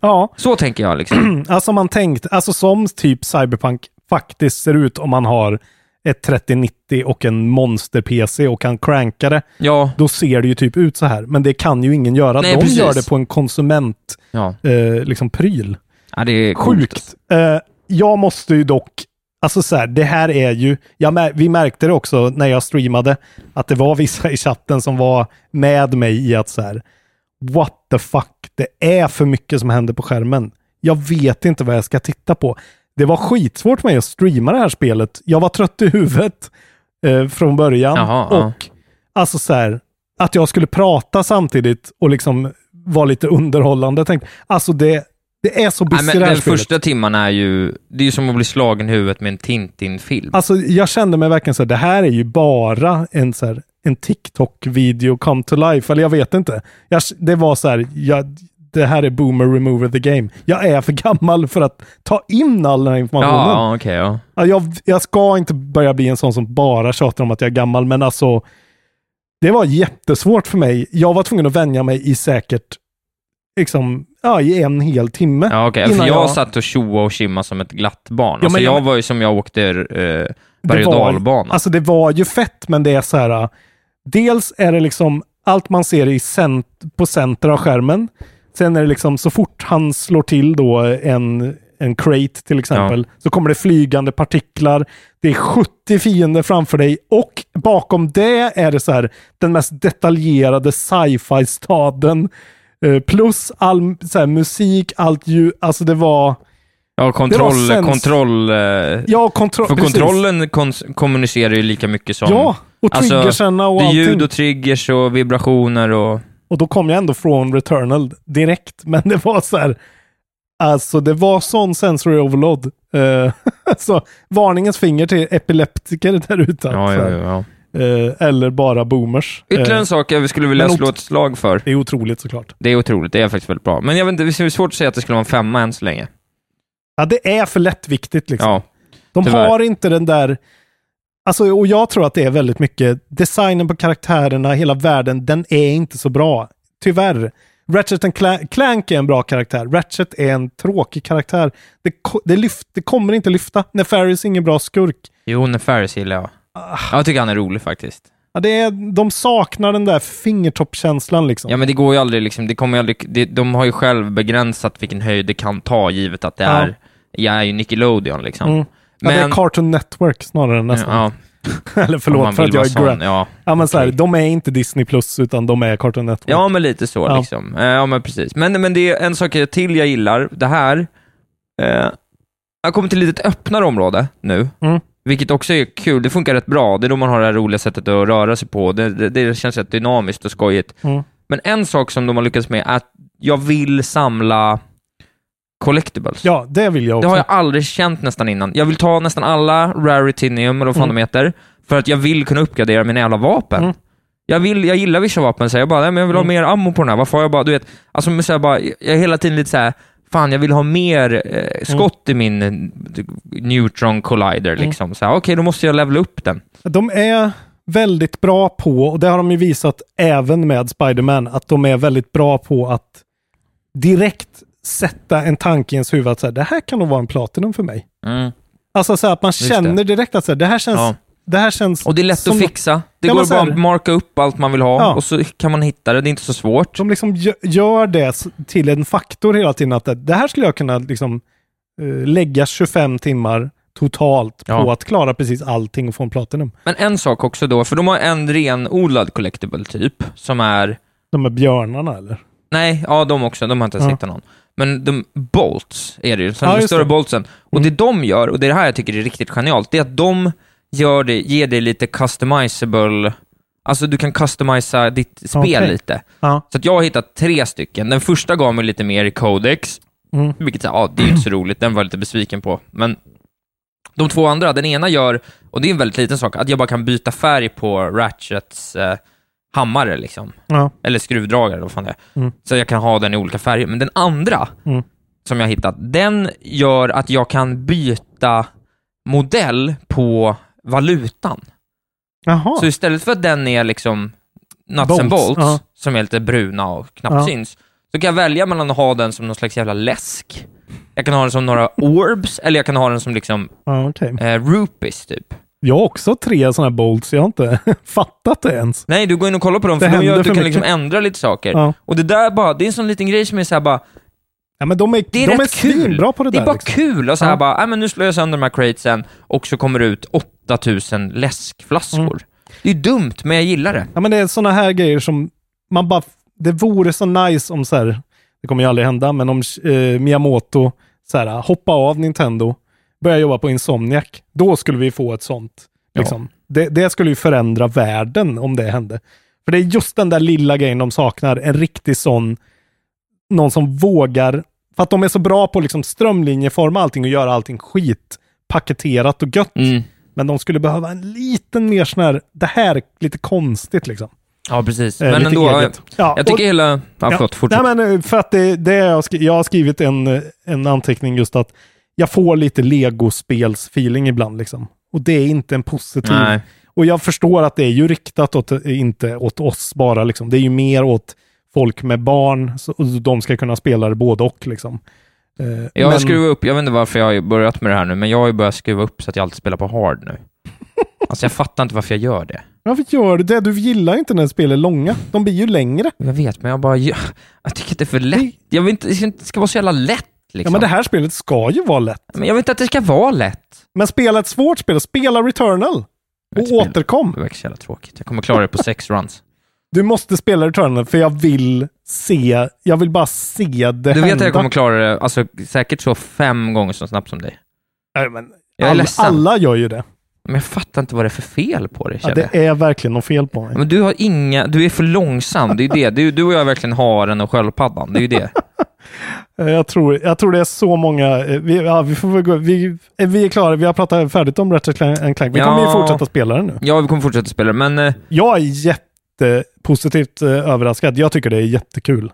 Ja. Så tänker jag liksom. (clears throat) alltså man tänkt, alltså som typ Cyberpunk faktiskt ser ut om man har ett 3090 och en monster-PC och kan cranka det. Ja. Då ser det ju typ ut så här. Men det kan ju ingen göra. Nej, De precis. gör det på en konsument Ja. eh, liksom pryl. Ja, det är. Sjukt. Eh, jag måste ju dock, alltså så här, det här är ju, jag vi märkte det också när jag streamade, att det var vissa i chatten som var med mig i att så här, what the fuck, det är för mycket som händer på skärmen. Jag vet inte vad jag ska titta på. Det var skitsvårt för mig att streama det här spelet. Jag var trött i huvudet eh, från början. Jaha, ja. och alltså så här, att jag skulle prata samtidigt och liksom vara lite underhållande. Tänk, alltså det, det är så men det här den spelet. första timman är ju, det är ju som att bli slagen i huvudet med en Tintin-film. Alltså jag kände mig verkligen så här, det här är ju bara en så här, en TikTok-video come to life, eller jag vet inte. Jag, det var så här, jag, det här är boomer remover the game. Jag är för gammal för att ta in all den här informationen. Ja, okej, ja. Ja, Jag, jag ska inte börja bli en sån som bara tjatar om att jag är gammal, men alltså det var jättesvårt för mig. Jag var tvungen att vänja mig i säkert liksom, ja, i en hel timme. Ja, okej. innan För jag, satt och tjoa och kimma som ett glatt barn. Ja, alltså, men jag- jag var ju som jag åkte eh, berg Det och var- dalbana. Alltså det var ju fett, men det är så här. Dels är det liksom allt man ser i cent på center av skärmen. Sen är det liksom så fort han slår till då en, en crate till exempel, så kommer det flygande partiklar. Det är 70 fiender framför dig och bakom det är det så här den mest detaljerade sci-fi staden. Eh, plus all så här, musik, allt ljud. Alltså det var... Ja, kontroll... Det var kontroll eh, Ja, kontroll. för precis. kontrollen kommunicerar ju lika mycket som... Ja, och triggersarna och det är ljud allting. och triggers och vibrationer och... Och då kom jag ändå från Returnal direkt. (laughs) Men det var så här. Alltså det var sån sensory overload. Uh, (laughs) så varningens finger till epileptiker där ute. Ja, ja, ja. Eh, eller bara boomers. Ytterligare en sak jag skulle vilja slå ett slag för. Det är otroligt såklart. Det är otroligt, det är faktiskt väldigt bra. Men jag vet inte, det är svårt att säga att det skulle vara en femma än så länge. Ja, det är för lättviktigt liksom. Ja, De tyvärr. har inte den där... Alltså, och jag tror att det är väldigt mycket designen på karaktärerna, hela världen, den är inte så bra. Tyvärr. Ratchet and Cla- Clank är en bra karaktär. Ratchet är en tråkig karaktär. Det, det, lyft, det kommer inte lyfta. Nefarious är ingen bra skurk. Jo, Nefarious gillar jag. Jag tycker han är rolig faktiskt. Ja, det är, de saknar den där fingertoppkänslan liksom. Ja, men det går ju aldrig liksom, det kommer ju aldrig, det, de har ju själv begränsat vilken höjd det kan ta, givet att det Ja. är, jag är ju Nickelodeon liksom. Mm. Ja, det är Cartoon Network snarare nästan. Ja. (laughs) Eller förlåt för att jag är sån, ja. ja, men så här, de är inte Disney Plus utan de är Cartoon Network. Ja, men lite så Ja. liksom. Eh, Ja, men precis. Men, men det är en sak till jag gillar. Det här, eh, jag kommer till ett lite öppnare område nu, Mm. vilket också är kul. Det funkar rätt bra. Det är då man har det här roliga sättet att röra sig på. Det, det, det känns rätt dynamiskt och skojigt. Mm. Men en sak som de har lyckats med är att jag vill samla collectibles. Ja, det vill jag också. Det har jag aldrig känt nästan innan. Jag vill ta nästan alla raritinium, eller vad fan Mm. de heter, för att jag vill kunna uppgradera mina jävla vapen. Mm. Jag, vill, jag gillar vissa vapen, så jag bara, nej, men jag vill ha Mm. mer ammo på den här. Varför har jag bara, du vet, alltså så jag bara, jag är hela tiden lite så här. fan jag vill ha mer eh, skott i min eh, neutron collider Mm. liksom. Här, Okej, då måste jag levela upp den. De är väldigt bra på, och det har de ju visat även med Spider-Man, att de är väldigt bra på att direkt sätta en tanke i ens huvud att så här, det här kan nog vara en Platinum för mig. Mm. Alltså så här, att man Just känner det. direkt att så här, det här känns... Ja. Det här känns Och det är lätt att fixa. Det går bara att marka upp allt man vill ha Ja. och så kan man hitta det. Det är inte så svårt. De liksom gö- gör det till en faktor hela tiden. Att det, här skulle jag kunna liksom eh, lägga 25 timmar totalt på Ja. att klara precis allting och få en Platinum. Men en sak också då, för de har en renodlad collectible typ, som är De är björnarna eller? Nej, ja de också. De har inte ens Ja. hittat någon. Men de bolts är det ju, så Ja, de just större det. Mm. boltsen. Och det de gör, och det är det här jag tycker är riktigt genialt, det är att de gör det, ger dig lite customizable, alltså du kan customisa ditt spel Okej. lite. Ja. Så att jag har hittat tre stycken. Den första gav mig lite mer i codex, Mm. vilket ja, det är ju inte så roligt, den var jag lite besviken på. Men de två andra, den ena gör, och det är en väldigt liten sak, att jag bara kan byta färg på Ratchets eh, hammare liksom. Ja. Eller skruvdragare, vad fan det är. Mm. Så jag kan ha den i olika färger. Men den andra, Mm. som jag hittat, den gör att jag kan byta modell på valutan. Jaha. Så istället för att den är liksom nuts Bolts, and bolts, ja. som är lite bruna och knappt Ja. syns, så kan jag välja mellan att ha den som någon slags jävla läsk. Jag kan ha den som några orbs, eller jag kan ha den som liksom Ja, okej. eh, rupees, typ. Jag har också tre sådana här bolts, jag har inte (laughs) fattat det ens. Nej, du går in och kollar på dem, Det för de gör att du kan liksom ändra lite saker. Ja. Och det där bara, det är en sån liten grej som är såhär bara, Ja, men de är, det är de är rätt kul. svinbra på det, det där. är bara liksom. kul och så här Ja. bara, "Nej, men nu slår jag sönder de här cratesen och så kommer det ut 8000 läskflaskor. Mm. Det är dumt, men jag gillar det. Ja, men det är sådana här grejer som man bara... Det vore så nice om så här, det kommer ju aldrig hända, men om eh, Miyamoto så här, hoppa av Nintendo, börja jobba på Insomniac, då skulle vi få ett sånt. Ja. Liksom. Det, det skulle ju förändra världen om det hände. För det är just den där lilla grejen de saknar, en riktig sån, någon som vågar, för att de är så bra på att liksom strömlinjeforma allting och göra allting skit paketerat och gött. Mm. Men de skulle behöva en liten mer sån här, det här är lite konstigt liksom. Ja, precis. Eh, men ändå, eget. Ja, jag tycker och- hela... Ja, förlåt, fortsätt. Nej, men eh, för att det, det jag, jag har skrivit en, en anteckning just att jag får lite legospelsfeeling ibland liksom. Och det är inte en positiv. Nej. Och jag förstår att det är ju riktat åt, inte åt oss bara liksom. Det är ju mer åt folk med barn, så de ska kunna spela det både och liksom. Eh, Jag men- skruvat upp, jag vet inte varför jag har börjat med det här nu, men jag har ju börjat skruva upp så att jag alltid spelar på hard nu. (laughs) alltså jag fattar inte varför jag gör det. Varför gör du det? Du gillar inte när spel är långa. De blir ju längre. Jag vet, men jag bara... Jag, jag tycker att det är för lätt. Jag vill inte- det ska vara så jävla lätt Ja, liksom. men det här spelet ska ju vara lätt. Men jag vill inte att det ska vara lätt. Men spela ett svårt spel. Spela Returnal. Och återkom. Det verkar så jävla tråkigt. Jag kommer klara det på sex (laughs) runs. Du måste spela Returnal för jag vill se, jag vill bara se det Du vet hända. att jag kommer klara det, alltså säkert så fem gånger så snabbt som dig. Nej, men Jag är alla, ledsen. alla gör ju det. Men jag fattar inte vad det är för fel på det, Ja, det är verkligen något fel på mig. Men du har inga, du är för långsam, det är ju det. Du, du och jag verkligen har en och sköldpaddan, det är ju det. (laughs) Eh, Jag tror, jag tror det är så många, eh, vi, ja, vi får gå, vi, eh, vi är klara, vi har pratat färdigt om Ratchet Clank. Vi Ja. kommer ju fortsätta spela det nu. Ja, vi kommer fortsätta spela, men eh, Jag är jättepositivt överraskad. Jag tycker det är jättekul.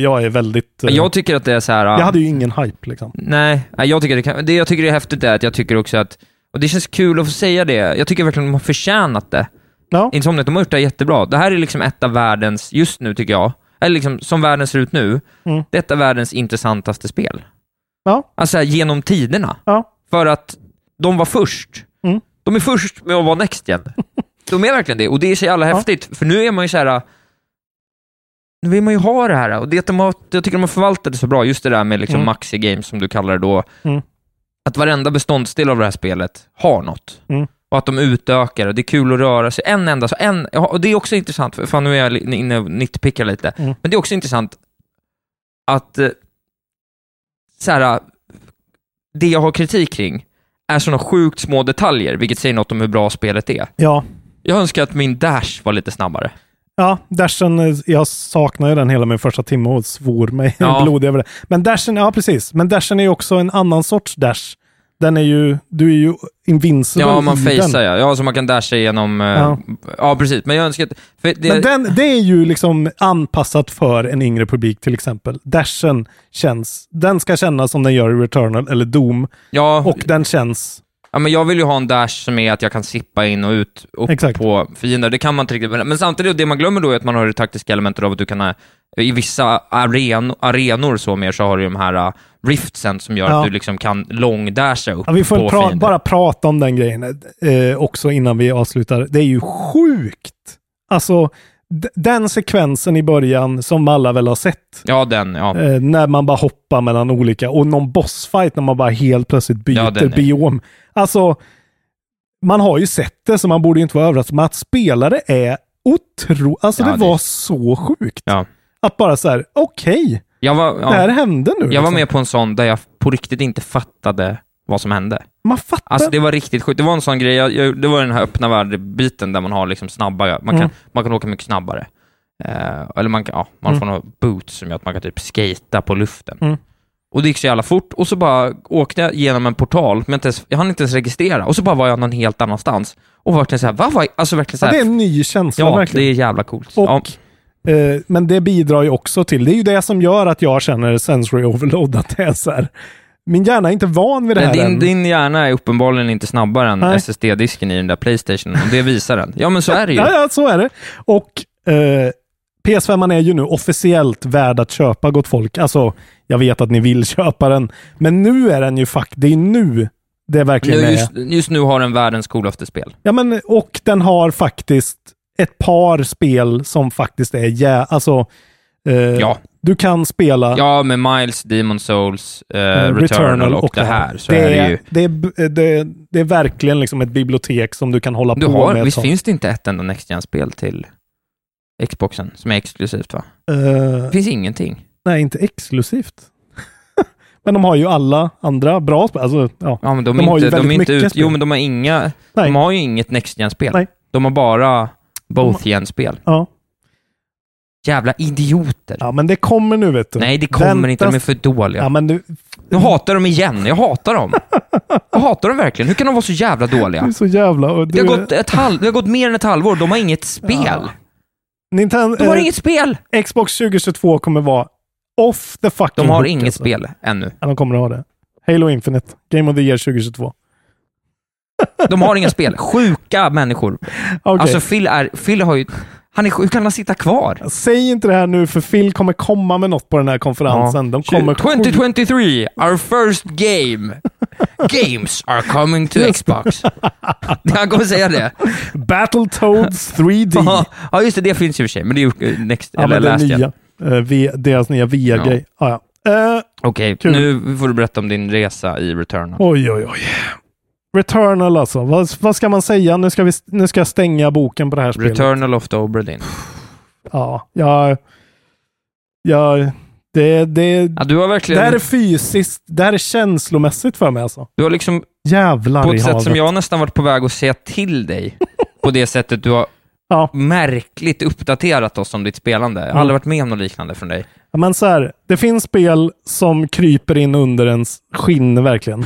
Jag är väldigt... Jag tycker att det är så här... jag hade ju ingen hype liksom. Nej, nej, jag tycker det, kan, det jag tycker är häftigt är att jag tycker också att, och det känns kul att få säga det, jag tycker verkligen de har förtjänat det. Ja. Insomniac, de har gjort det jättebra. Det här är liksom ett av världens, just nu tycker jag, eller liksom som världen ser ut nu, Mm. det är världens intressantaste spel. Ja. Alltså här, genom tiderna. Ja. För att de var först. Mm. De är först med att vara Next Gen. (laughs) De är verkligen det, och det är så jävla Ja. häftigt, för nu är man ju så här. Nu vill man ju ha det här, och det de har, jag tycker de har förvaltat det så bra, just det där med liksom Mm. maxi-games som du kallar det då. Mm. Att varenda beståndsdel av det här spelet har något. Och att de utökar, och det är kul att röra sig. En enda, så en, och det är också intressant, för fan nu är jag inne och nitpickar lite, Mm. men det är också intressant att eh, så här, det jag har kritik kring är sådana sjukt små detaljer, vilket säger något om hur bra spelet är. Ja. Jag önskar att min dash var lite snabbare. Ja, dashen, eh, jag saknar ju den hela min första timme och svor mig Ja. (laughs) blodig över det. Men dashen, ja precis. Men dashen är ju också en annan sorts dash. Den är ju, du är ju invincible Ja, man facear ja. Ja, så man kan dasha igenom... eh, Ja. Ja, precis. Men jag önskar att... Det, Men den, det är ju liksom anpassat för en yngre publik till exempel. Dashen känns, den ska kännas som den gör i Returnal eller Doom. ja, Och den känns, ja, men jag vill ju ha en dash som är att jag kan sippa in och ut upp Exakt. på fiender. Det kan man inte riktigt. Men samtidigt, det man glömmer då är att man har det taktiska elementet av att du kan... ha- I vissa aren, arenor så mer så har du de här riftsen som gör Ja. att du liksom kan långdasha upp ja, vi får pra, bara prata om den grejen eh, också innan vi avslutar. Det är ju sjukt! Alltså, den sekvensen i början som alla väl har sett. Ja, den. Ja. Eh, när man bara hoppar mellan olika och någon bossfight när man bara helt plötsligt byter Ja, den biom. Alltså, man har ju sett det så man borde inte vara överraskad. Men att spela det är otro... Alltså Ja, det det- var så sjukt. Ja. Att bara så här, okej, Jag var, det här ja. hände nu. jag var liksom. med på en sån där jag på riktigt inte fattade vad som hände. Man fattar. Alltså det var riktigt sjukt. Det var en sån grej, jag, jag, det var den här öppna värld-biten där man har liksom snabba, man kan, Mm. man kan åka mycket snabbare. Eh, eller man kan, ja, man får några boots som gör att man kan typ skata på luften. Mm. Och det gick så jävla fort och så bara åkte jag genom en portal, men inte ens, jag hann inte ens registrera, och så bara var jag någon helt annanstans. Och var verkligen såhär, var Alltså verkligen ja, såhär, det är en ny känsla ja, verkligen. det är jävla coolt. Och, ja. Eh, men det bidrar ju också till, det är ju det som gör att jag känner sensory overload, att det är så här, min hjärna är inte van vid det här din, än. din hjärna är uppenbarligen inte snabbare än. SSD-disken i den där Playstation, och det visar den. Ja, men så är det ju. Ja, ja, så är det. Och eh, PS5 är ju nu officiellt värd att köpa, gott folk. Alltså, jag vet att ni vill köpa den, men nu är den ju fuck, det är nu det verkligen Nu, är. just, just nu har den världens coolaste spel. Ja, men och den har faktiskt ett par spel som faktiskt är jä... Alltså, eh, Ja. du kan spela Ja, med Miles, Demon Souls, eh, eh, Returnal, och, det här, så det är det är, ju... det, är, b- det, det är verkligen liksom ett bibliotek som du kan hålla Du på har, med. visst tag. finns det inte ett enda Next Gen-spel till Xboxen som är exklusivt va? Det finns ingenting. nej, inte exklusivt. (laughs) men de har ju alla andra bra spel. Alltså, ja. Ja, men de, De är har ju inte, de väldigt inte mycket ut, spel. Jo, men de har inga... Nej. De har ju inget Next Gen-spel. De har bara both gen-spel. Ja. Jävla idioter. ja, men det kommer nu vet du. Nej, det kommer Vänta- inte. De är för dåliga. Ja, men du, Jag hatar dem igen. Jag hatar dem. Jag hatar dem verkligen. Hur kan de vara så jävla du är dåliga? så jävla... och Det har, du- gått ett halv, det har gått mer än ett halvår. De har inget spel. Nintendo, De har eh, inget spel! Xbox 2022 kommer vara off the fucking De har hook, inget alltså. spel ännu. Ja, de kommer att ha det. Halo Infinite, Game of the Year 2022. De har inga spel. Sjuka människor. Okej. Alltså Phil är... Phil har ju... Han är. Hur kan han sitta kvar? Säg inte det här nu för Phil kommer komma med något på den här konferensen. De kommer 2023, our first game. Games are coming to Xbox. Han kommer säga det. Battletoads 3D. Ja, Ja, just det. Det finns ju i och för sig, men det är eh, next, ja, eller last nya. v, deras nya VR-grej. Ja. Ja, Eh, Okej, Kul. nu får du berätta om din resa i Returnal. oj, oj, oj. Returnal alltså. Vad, vad ska man säga? Nu ska, vi, nu ska jag stänga boken på det här spelet. Returnal of the Oberdin. Ja, jag... jag det, det, Ja, du har det verkligen... här är fysiskt. Det här är känslomässigt för mig alltså. Du har liksom Jävlar på ett sätt havet. som jag nästan varit på väg att säga till dig. på det sättet du har (laughs) Ja. märkligt uppdaterat oss om ditt spelande. Jag har Mm. aldrig varit med om något liknande från dig. Ja, Men så här, det finns spel som kryper in under ens skinn verkligen.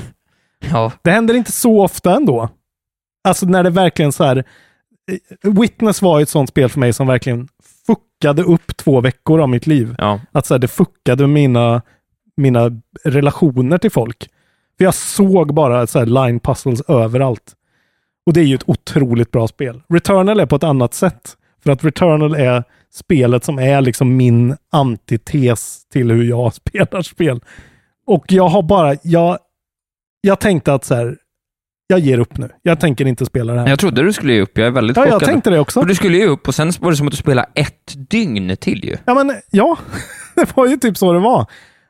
Ja. Det händer inte så ofta ändå. Alltså när det verkligen så här. eh, Witness var ett sånt spel för mig som verkligen fuckade upp två veckor av mitt liv. Ja. Att så här, det fuckade mina, mina relationer till folk. För jag såg bara så här line puzzles överallt. Och det är ju ett otroligt bra spel. Returnal är på ett annat sätt. För att Returnal är spelet som är liksom min antites till hur jag (laughs) spelar spel. Och jag har bara, jag, jag tänkte att så här, jag ger upp nu. Jag tänker inte spela det här. Jag trodde du skulle ge upp. Jag är väldigt Ja, jag chockad. tänkte det också. För du skulle ge upp och sen var det som att du spelade ett dygn till ju. Ja, men ja, (laughs) det var ju typ så det var.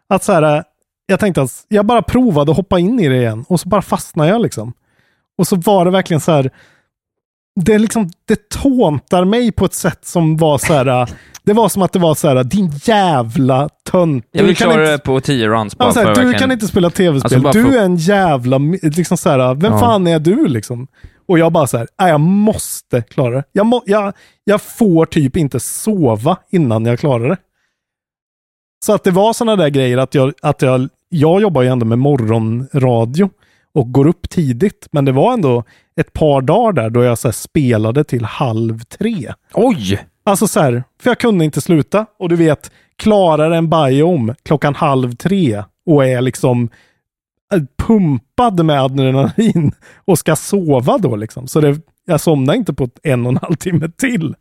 Att så här, jag tänkte att jag bara provade att hoppa in i det igen och så bara fastnade jag liksom. Och så var det verkligen så här, det liksom, det tåntar mig på ett sätt som var så här, (laughs) det var som att det var så här, din jävla tönt. Jag vill klara inte- det på 10 runs bara Ja, så här, för du verkligen- kan inte spela tv-spel. Alltså, du är en jävla... Liksom så här, vem Ja. fan är du liksom? Och jag bara så här, "Nej, jag måste klara det. Jag, må, jag, jag får typ inte sova innan jag klarar det. Så att det var sådana där grejer att jag, att jag, jag jobbar ju ändå med morgonradio och går upp tidigt. Men det var ändå ett par dagar där då jag så spelade till halv tre. Oj! Alltså så här, för jag kunde inte sluta. Och du vet, klarar en biom klockan halv tre och är liksom eh, pumpad med adrenalin (laughs) och ska sova då liksom. Så det, jag somnar inte på en och en halv timme till.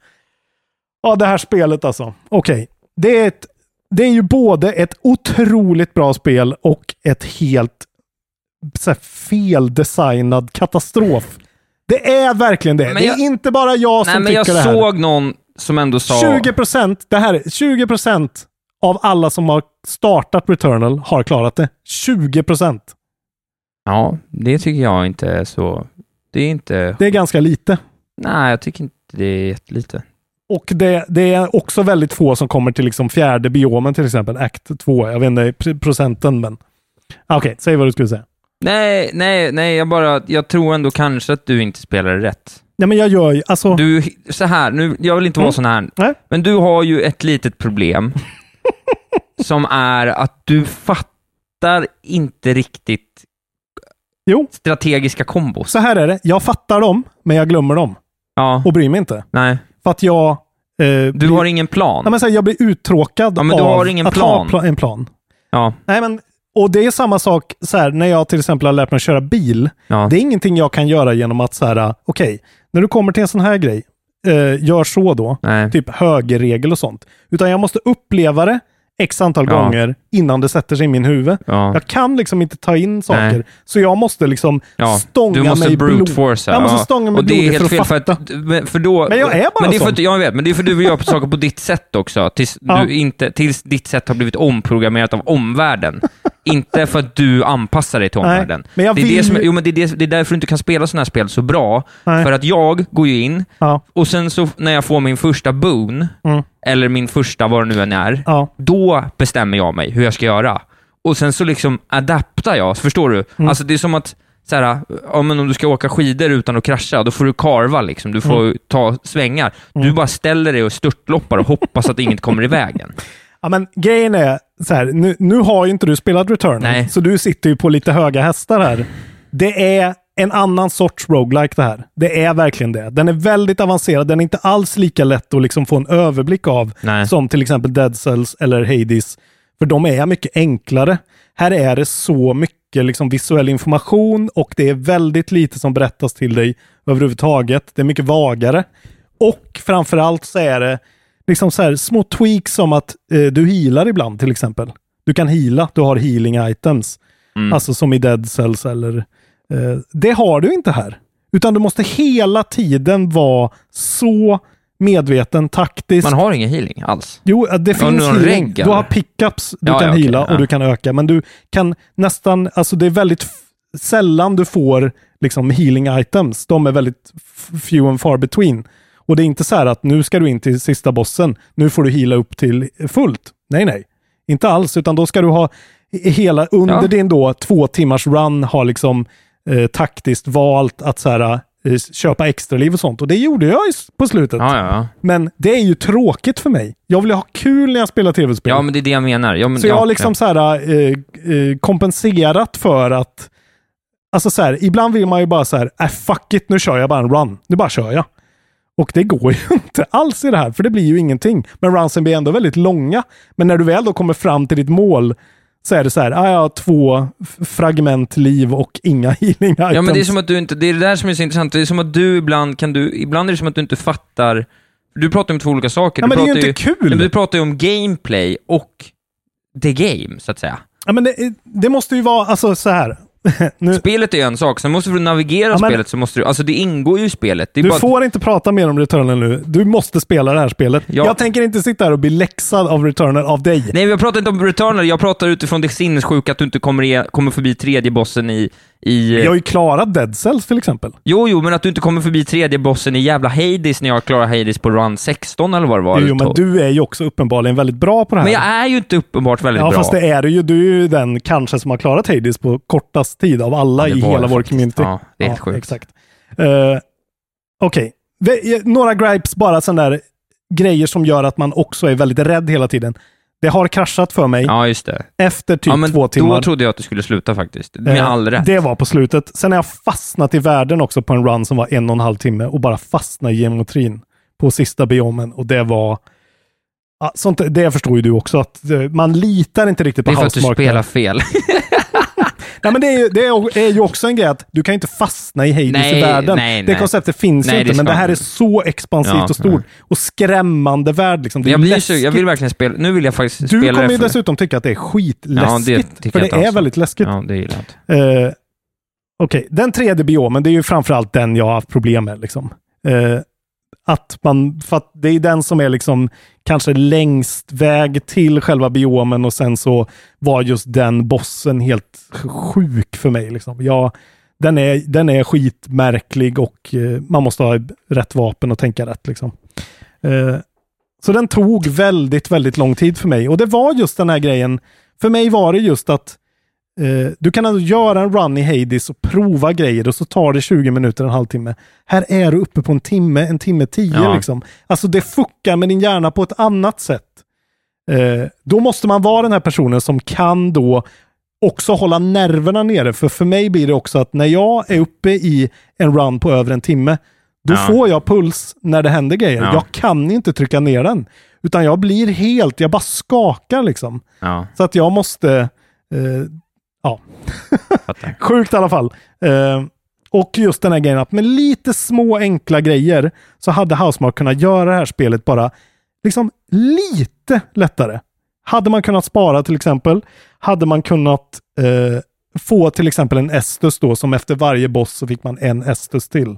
Ja, det här spelet alltså. Okej, det, är ett, det är ju både ett otroligt bra spel och ett helt så här, feldesignad katastrof. Det är verkligen det. Men det är jag- inte bara jag som Nej, men tycker jag det här. såg någon som ändå sa... 20 procent, det här är 20 procent av alla som har startat Returnal har klarat det. 20 procent. Ja, det tycker jag inte är så... Det är inte... Det är ganska lite. Nej, jag tycker inte det är jättelite. Och det, det är också väldigt få som kommer till liksom fjärde biomen till exempel, Act 2. Jag vet inte pr- procenten, men... Okej, säg vad du skulle säga. Nej, nej, nej, jag bara... Jag tror ändå kanske att du inte spelar rätt. Nej, men jag gör ju... Alltså... Du, så här, nu, jag vill inte vara Mm. sån här, Nej. men du har ju ett litet problem (laughs) som är att du fattar inte riktigt Jo. strategiska kombos. Så här är det. Jag fattar dem, men jag glömmer dem. Ja. Och bryr mig inte. Nej. För att jag... Eh, Du har ingen plan. Ja, men så här, jag blir uttråkad Ja, men du av har ingen att plan. ha pla- en plan. Ja. Nej, men, och det är samma sak så här, när jag till exempel har lärt mig att köra bil. Ja. Det är ingenting jag kan göra genom att så här, okej, när du kommer till en sån här grej, eh, gör så då. Nej. Typ högerregel och sånt. Utan jag måste uppleva det x antal Ja. gånger innan det sätter sig i min huvud. Ja. Jag kan liksom inte ta in saker. Nej. Så jag måste liksom Ja, stånga du måste mig brute force. Jag måste stånga mig Och det är helt för fel för att, men- för då... Men jag är bara men det är för sån. Jag vet, men det är för att du vill göra saker på ditt sätt också. Tills, (laughs) du inte, tills ditt sätt har blivit omprogrammerat av omvärlden. Inte för att du anpassar dig till Nej, omvärlden. men jag det, är det, vill som, ju- jo, men det, är det, det är därför du inte kan spela sådana här spel så bra. Nej. För att jag går ju in, Ja. och sen så när jag får min första boon, Mm. eller min första vad det nu än är, Ja. då bestämmer jag mig hur jag ska göra. Och sen så liksom adaptar jag, förstår du? Mm. Alltså det är som att, så här, ja, men om du ska åka skidor utan att krascha, då får du karva liksom. Du får Mm. ta svängar. Du bara ställer dig och störtloppar och hoppas att inget kommer i vägen. (laughs) Ja, men grejen är så här, nu, nu har ju inte du spelat Return, Nej. så du sitter ju på lite höga hästar här. Det är en annan sorts roguelike det här. Det är verkligen det. Den är väldigt avancerad. Den är inte alls lika lätt att liksom få en överblick av Nej. som till exempel Dead Cells eller Hades. För de är mycket enklare. Här är det så mycket liksom visuell information och det är väldigt lite som berättas till dig överhuvudtaget. Det är mycket vagare. Och framförallt så är det liksom så här små tweaks som att eh, du healar ibland till exempel. Du kan heala, du har healing items. Mm. Alltså som i Dead Cells eller... Eh, det har du inte här. Utan du måste hela tiden vara så medveten, taktisk. Man har ingen healing alls. Jo, det Ja, finns healing. regg, Du har pickups du Ja, kan ja, heala ja. och du kan öka, men du kan nästan, alltså det är väldigt sällan du får liksom healing items. De är väldigt few and far between. Och det är inte så här att nu ska du in till sista bossen, nu får du heala upp till fullt. Nej, nej. Inte alls, utan då ska du ha hela, under Ja. din då två timmars run, ha liksom eh, taktiskt valt att så här, eh, köpa extra liv och sånt. Och det gjorde jag på slutet. Ja, ja. Men det är ju tråkigt för mig. Jag vill ju ha kul när jag spelar tv-spel. Ja, men det är det jag menar. Men, så jag ja, har liksom så här, eh, eh, kompenserat för att... Alltså så här, ibland vill man ju bara så här, äh, fuck it, nu kör jag bara en run. Nu bara kör jag. Och det går ju (laughs) inte alls i det här, för det blir ju ingenting. Men runsen blir ändå väldigt långa. Men när du väl då kommer fram till ditt mål så är det så här, ah, jag har två fragment liv och inga (laughs) healing items. Ja, men det är som att du inte, det är det där som är så intressant. Det är som att du ibland kan du, ibland är det som att du inte fattar, du pratar om två olika saker. Ja, du men det är ju inte kul. Nej, men Du pratar ju om gameplay och the game, så att säga. Ja, men det, det måste ju vara, alltså så här. (laughs) nu, Spelet är ju en sak, sen måste du navigera Ja, men- spelet så måste du, alltså det ingår ju i spelet. Du bara, får inte prata mer om Returnal nu. Du måste spela det här spelet. Ja. Jag tänker inte sitta här och bli läxad av Returnal av dig. Nej, jag pratar inte om Returnal, jag pratar utifrån det sinnessjuka att du inte kommer, kommer förbi tredje bossen i... i Jag har ju klarat Dead Cells till exempel. Jo, jo, men att du inte kommer förbi tredje bossen i jävla Hades när jag klarar Hades på run 16 eller vad det var. Jo, men du är ju också uppenbarligen väldigt bra på det här. Men jag är ju inte uppenbart väldigt ja, bra. fast det är du ju. Du är ju den kanske som har klarat Hades på kortast tid av alla Ja, i hela vår community. Ja, det är helt sjukt. Exakt. Uh, Okej. Vi- Några gripes, bara sådana där grejer som gör att man också är väldigt rädd hela tiden. Det har kraschat för mig Ja, just det. efter typ ja, två timmar. Då trodde jag att du skulle sluta faktiskt. Med Eh, all rätt. Det var på slutet. Sen har jag fastnat i världen också på en run som var en och en halv timme och bara fastnat i geometrin på sista biomen och det var Ja, sånt, det förstår ju du också, att eh, man litar inte riktigt på Det är för att du spelar fel. (laughs) Nej, men det är, ju, det är, ju också en grej att du kan inte fastna i Hades Nej, i världen. nej, det nej. konceptet finns Nej, ju inte, det men det här är så expansivt Ja, och stort och skrämmande värld. Liksom. Det är jag, blir så, läskigt. jag vill verkligen spela, nu vill jag faktiskt Du spela kommer det ju dessutom tycka att det är skitläskigt. Ja, det för det är väldigt läskigt. Ja, det gillar jag. Eh, Okej, den tredje biomen, det är ju framförallt den jag har haft problem med. Liksom. Eh, att man, för att det är den som är liksom kanske längst väg till själva biomen och sen så var just den bossen helt sjuk för mig. Liksom. Jag, den, är, den är skitmärklig och eh, man måste ha rätt vapen och tänka rätt. Liksom. Eh, så den tog väldigt, väldigt lång tid för mig. Och det var just den här grejen. För mig var det just att eh, du kan alltså göra en run i Hades och prova grejer och så tar det 20 minuter, en halvtimme. Här är du uppe på en timme, en timme tio Ja. liksom. Alltså det fuckar med din hjärna på ett annat sätt. Eh, då måste man vara den här personen som kan då också hålla nerverna nere. För för mig blir det också att när jag är uppe i en run på över en timme, då Ja. får jag puls när det händer grejer. Ja. Jag kan inte trycka ner den. Utan jag blir helt, jag bara skakar liksom. Så att jag måste, eh, ja, (laughs) sjukt i alla fall. Eh, och just den här grejen att med lite små enkla grejer så hade Housemark kunnat göra det här spelet bara liksom lite lättare. Hade man kunnat spara till exempel, hade man kunnat eh, få till exempel en Estus då som efter varje boss så fick man en Estus till.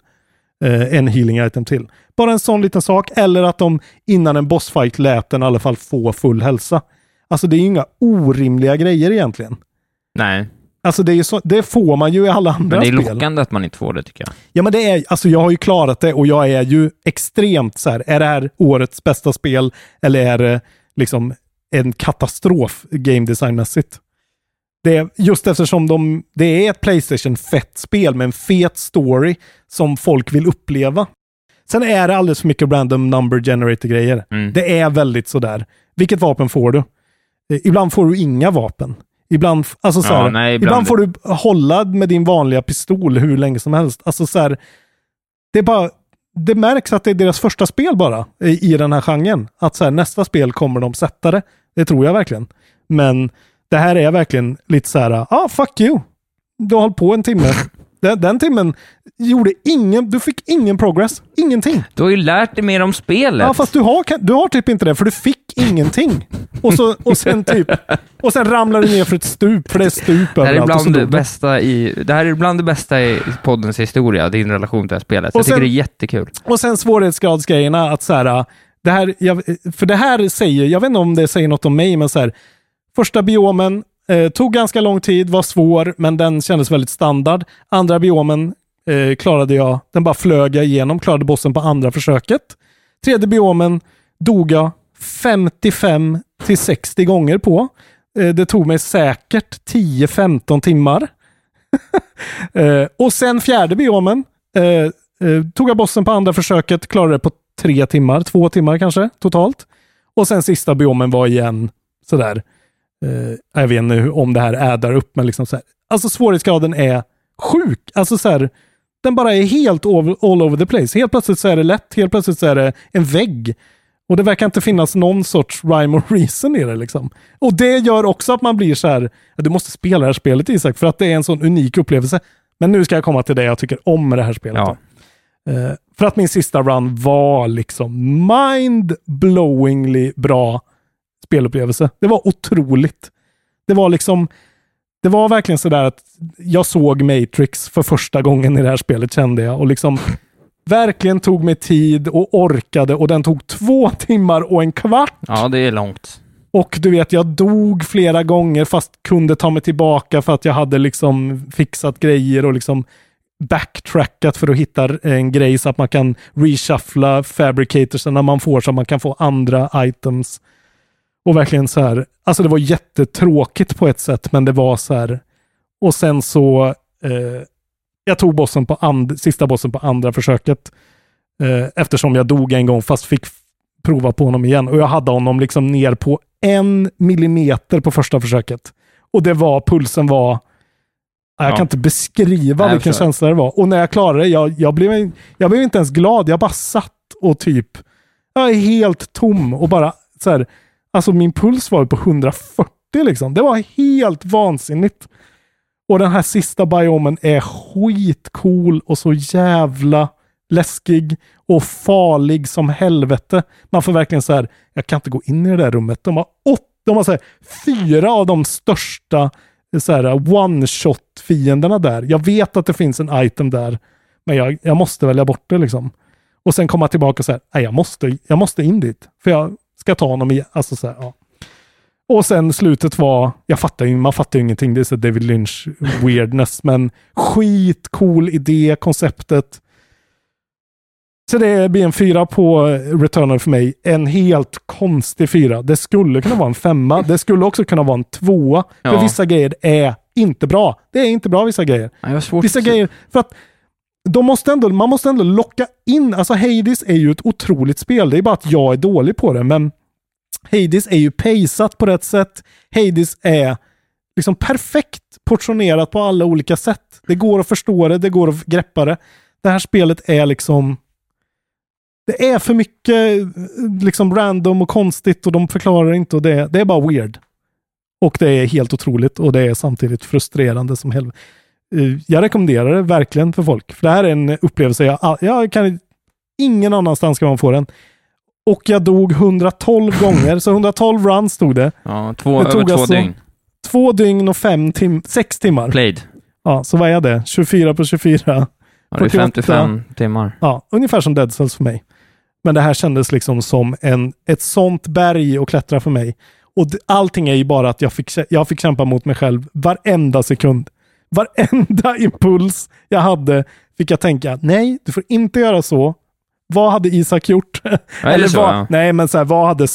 Eh, en healing item till. Bara en sån liten sak. Eller att de innan en bossfight lät den i alla fall få full hälsa. Alltså det är ju inga orimliga grejer egentligen. Nej, Alltså det, så, det får man ju i alla andra men det är spel. lockande att man inte får det tycker jag. Ja men det är, alltså jag har ju klarat det och jag är ju extremt så här, är det här årets bästa spel eller är det liksom en katastrof game designmässigt? Det är, just eftersom de, det är ett Playstation-fett spel med en fet story som folk vill uppleva. Sen är det alldeles för mycket random number generator-grejer. Mm. Det är väldigt sådär. Vilket vapen får du? Eh, Ibland får du inga vapen. Ibland, alltså så Ja, här, nej, ibland... ibland- får du hålla med din vanliga pistol hur länge som helst. Alltså så här, det är bara, det märks att det är deras första spel bara i, i den här genren. Att så här, nästa spel kommer de sätta det. Det tror jag verkligen. Men det här är verkligen lite så här, ah fuck you. Du har hållit på en timme. Den, den timmen gjorde ingen, du fick ingen progress. Ingenting. Du har ju lärt dig mer om spelet. Ja, fast du har, du har typ inte det, för du fick ingenting. Och, så, och, sen typ, och sen ramlar du ner för ett stup, för det är stup det här är så ibland det bästa i, det här är ibland det bästa i poddens historia, din relation till det här spelet. Och jag tycker sen- det är jättekul. Och sen svårighetsgradsgrejerna, att så här, det här, jag, för det här säger, jag vet inte om det säger något om mig, men så här, första biomen eh, tog ganska lång tid, var svår, men den kändes väldigt standard. Andra biomen eh, klarade jag, den bara flög jag igenom, klarade bossen på andra försöket. Tredje biomen dog jag 55 till 60 gånger på. Eh, det tog mig säkert 10-15 timmar. (laughs) Eh, och sen fjärde biomen eh, eh, tog jag bossen på andra försöket, klarade det på tre timmar, två timmar kanske totalt. Och sen sista biomen var igen sådär, eh, jag vet inte hur- om det här ädar upp, men liksom så här. Alltså svårighetsgraden är sjuk. Alltså så här, Den bara är helt over, all over the place. Helt plötsligt så är det lätt, helt plötsligt så är det en vägg. Och det verkar inte finnas någon sorts rhyme or reason i det liksom. Och det gör också att man blir så här, du måste spela det här spelet Isak, för att det är en sån unik upplevelse. Men nu ska jag komma till det jag tycker om med det här spelet. Ja. Eh, för att min sista run var liksom mind-blowingly bra spelupplevelse. Det var otroligt. Det var liksom, det var verkligen sådär att jag såg Matrix för första gången i det här spelet kände jag och liksom (laughs) verkligen tog mig tid och orkade och den tog två timmar och en kvart. Ja, det är långt. Och du vet, jag dog flera gånger fast kunde ta mig tillbaka för att jag hade liksom fixat grejer och liksom backtrackat för att hitta en grej så att man kan reshuffla fabricatorsen när man får så att man kan få andra items. Och verkligen så här, alltså det var jättetråkigt på ett sätt, men det var så här. Och sen så, eh, jag tog bossen på and, sista bossen på andra försöket. Eh, eftersom jag dog en gång fast fick prova på honom igen. Och jag hade honom liksom ner på en millimeter på första försöket. Och det var, pulsen var, jag Ja. kan inte beskriva Nej, vilken känsla det var. Och när jag klarade det, jag, jag, blev, jag blev inte ens glad. Jag bara satt och typ, jag är helt tom och bara så här, alltså min puls var på 140 liksom. Det var helt vansinnigt. Och den här sista biomen är skitcool och så jävla läskig och farlig som helvete. Man får verkligen så här, jag kan inte gå in i det där rummet. De har, åt, de har så här, fyra av de största så här, one-shot-fienderna där. Jag vet att det finns en item där, men jag, jag måste välja bort det liksom. Och sen komma tillbaka och säga, nej jag måste, jag måste in dit. För jag ska ta honom igen. Alltså så här, ja. Och sen slutet var, jag fattar ju, man fattar ju ingenting, det är så David Lynch weirdness, (laughs) men skitcool idé, konceptet. Så det blir en fyra på Returnal för mig. En helt konstig fyra. Det skulle kunna vara en femma. Det skulle också kunna vara en tvåa. För Ja. vissa grejer är inte bra. Det är inte bra vissa grejer. Ja, Vissa grejer, för att de måste ändå, man måste ändå locka in, alltså Hades är ju ett otroligt spel. Det är bara att jag är dålig på det, men Hades är ju paceat på rätt sätt. Hades är liksom perfekt portionerat på alla olika sätt. Det går att förstå det, det går att greppa det. Det här spelet är liksom det är för mycket eh, liksom random och konstigt och de förklarar inte och det, det är bara weird. Och det är helt otroligt och det är samtidigt frustrerande som helvete. Eh, Jag rekommenderar det verkligen för folk. För det här är en upplevelse jag, jag kan ingen annanstans kan man få den. Och jag dog 112 (laughs) gånger, så 112 runs stod det. Ja, två, Det över tog två alltså dygn. Två dygn och fem tim sex timmar. Played. Ja, så vad är det? 24 på 24? Ja, det är 55 timmar. Ja, ungefär som Dead Cells för mig. Men det här kändes liksom som en, ett sånt berg att klättra för mig. Och allting är ju bara att jag fick, jag fick kämpa mot mig själv varenda sekund. Varenda (laughs) impuls jag hade fick jag tänka, nej, du får inte göra så. Vad hade Isak gjort? (laughs) är det så, vad, ja? Nej, men så här, vad hade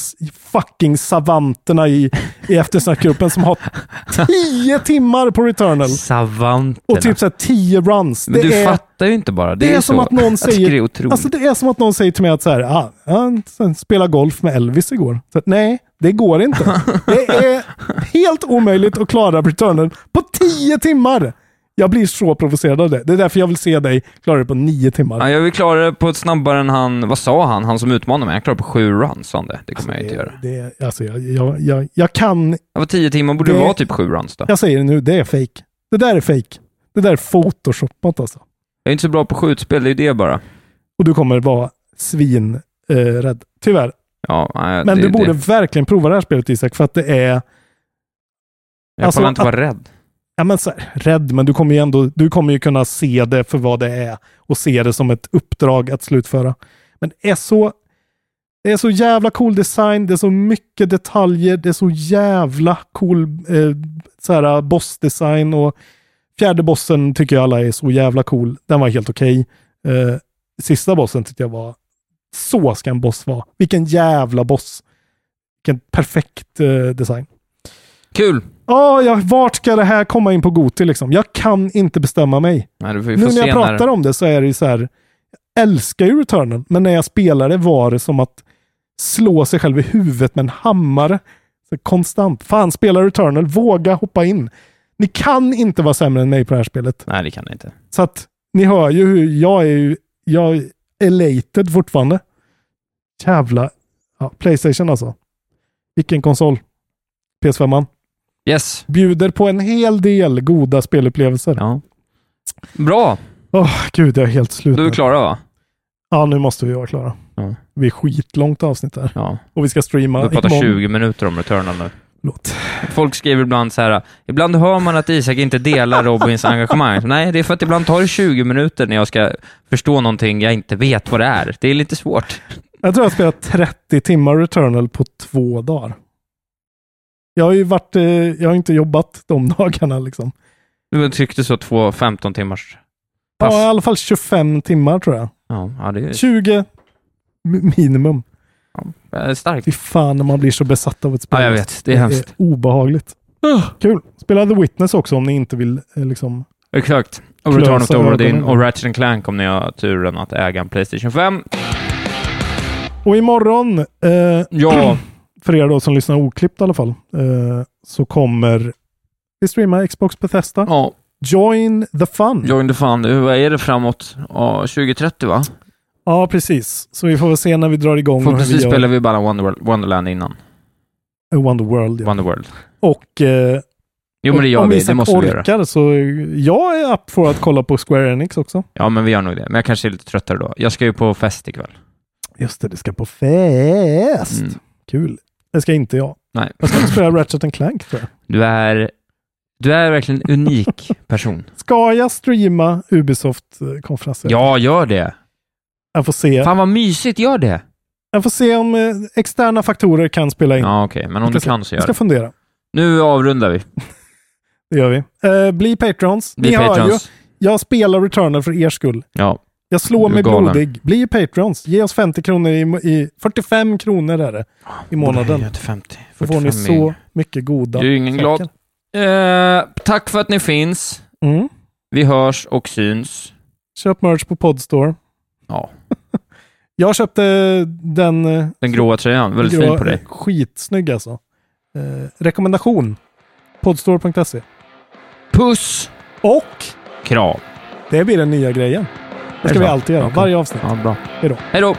fucking savanterna i, i eftersnackgruppen som har (laughs) tio timmar på Returnal Savanterna. och typ så här tio runs. Men Det du är, fattar ju inte bara. Det, det är, är som så. att någon säger... det är. Alltså det är som att någon säger till mig att så här, ah, jag spelade golf med Elvis igår. Så nej, det går inte. det är helt omöjligt att klara Returnal på tio timmar. Jag blir så provocerad av det. Det är därför jag vill se dig klara det på nio timmar. Ja, jag vill klara det på ett snabbare än han, vad sa han, han som utmanade mig? Jag klarar det på sju runs, sa han det. Det kommer jag inte göra. Det, alltså, jag, jag, jag, jag kan... Var tio timmar, borde det Det- vara typ sju runs då? Jag säger det nu, det är fake. Det där är fake. Det där är photoshopat alltså. Jag är inte så bra på skjutspel, det är ju det bara. Och du kommer vara svin eh. Tyvärr. Ja, nej, Men det, du borde Det. verkligen prova det här spelet Isak, för att det är... Jag alltså, pallar inte att- vara rädd. Ja, men så här, rädd, men du kommer ju ändå du kommer ju kunna se det för vad det är och se det som ett uppdrag att slutföra. Men det är så, det är så jävla cool design, det är så mycket detaljer, det är så jävla cool eh, så här, eh, bossdesign och fjärde bossen tycker jag alla är så jävla cool. Den var helt okej. Eh, sista bossen tyckte jag var, så ska en boss vara. Vilken jävla boss. Vilken perfekt eh, design. Kul! Ja, ja, vart ska det här komma in på Goti liksom? Jag kan inte bestämma mig. Nej, Nu när jag pratar om det så är det ju så här, jag älskar ju Returnal, men när jag spelar det var det som att slå sig själv i huvudet med en hammare. Så konstant. Fan, spela Returnal, våga hoppa in. Ni kan inte vara sämre än mig på det här spelet. Nej, det kan det inte. Så att Ni hör ju hur jag är ju, jag är elated fortfarande. Jävla, ja, Playstation alltså. Vilken konsol. PS5. -man. Yes. Bjuder på en hel del goda spelupplevelser. Ja. Bra. Åh, gud, jag är helt slut. Då är klara va? Ja, nu måste vi vara klara. Ja. Vi är skitlångt avsnitt här. Ja. Och vi ska streama Vi pratar imorgon. 20 minuter om Returnal nu. Förlåt. Folk skriver ibland så här, ibland hör man att Isak inte delar Robins engagemang. Nej, det är för att ibland tar det 20 minuter när jag ska förstå någonting jag inte vet vad det är. Det är lite svårt. Jag tror jag har spelat 30 timmar Returnal på två dagar. Jag har ju varit, eh, jag har inte jobbat de (laughs) dagarna liksom. Du tyckte så två 15 timmars pass. Ja, i alla fall 25 timmar tror jag. Ja, ja det är 20 mi- minimum. ja, starkt. Fy fan när man blir så besatt av ett spel. Ja, jag vet. Det är hemskt. obehagligt. Kul. Spela The Witness också om ni inte vill eh, liksom. Exakt. Och Return of the ögonen. och Ratchet and Clank om ni har turen att äga en Playstation 5. Och imorgon, eh, Ja. (clears throat) för er då som lyssnar oklippt i alla fall, eh, så kommer vi streama Xbox Bethesda. Ja. Join the fun. Join the fun. Vad är det framåt? Ja, 2030 va? Ja, precis. Så vi får väl se när vi drar igång. Förhoppningsvis vi spelar vi bara Wonder, Wonderland innan. Eh, Wonderworld. Ja. Wonderworld. Och eh, Jo, men det gör om vi. Isak Det måste vi göra. orkar så jag är upp för att kolla på Square Enix också. Ja, men vi gör nog det. Men jag kanske är lite tröttare då. Jag ska ju på fest ikväll. Just det, det ska på fest. Mm. Kul. Det ska inte jag. Nej. Jag ska spela Ratchet and Clank tror jag. Du är, du är verkligen en unik (laughs) person. Ska jag streama Ubisoft-konferensen? Ja, gör det. Jag får se. Fan vad mysigt, gör det. Jag får se om eh, externa faktorer kan spela in. Ja, okej. Men om Jag du kan så Jag gör ska det. fundera. Nu avrundar vi. Det gör vi. Eh, bli patrons. Bli Ni hör ju, patrons. jag spelar Returnal för er skull. Ja. Jag slår mig galen. blodig. Bli patrons. Ge oss 50 kronor i, i 45 kronor är det i månaden. Till 50. Så får ni 45 så mycket goda Det är ingen glad. Eh, tack för att ni finns. Mm. Vi hörs och syns. Köp merch på Podstore. Ja. (laughs) Jag köpte den... eh, Den gråa tröjan. Väldigt grå- fin på dig. Skitsnygg alltså. Eh, rekommendation. Podstore.se. Puss! Och Kram. det blir den nya grejen. Det ska vi alltid göra. Okej. Varje avsnitt. Ja, bra. Hej då. Hej då!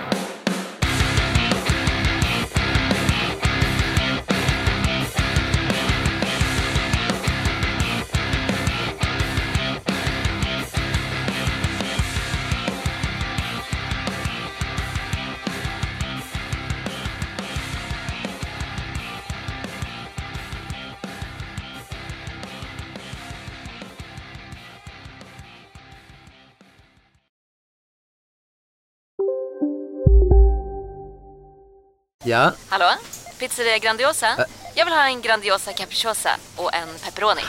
Ja, Hallå? Pizzeria Grandiosa? Jag vill ha en Grandiosa capriciosa och en pepperoni.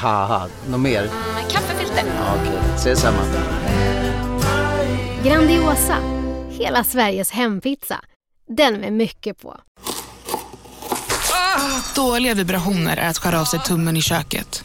något mer? Med kaffefilter. Ja, Okej, ses samma. Grandiosa, hela Sveriges hempizza. Den med mycket på. Dåliga vibrationer är att skära av sig tummen i köket.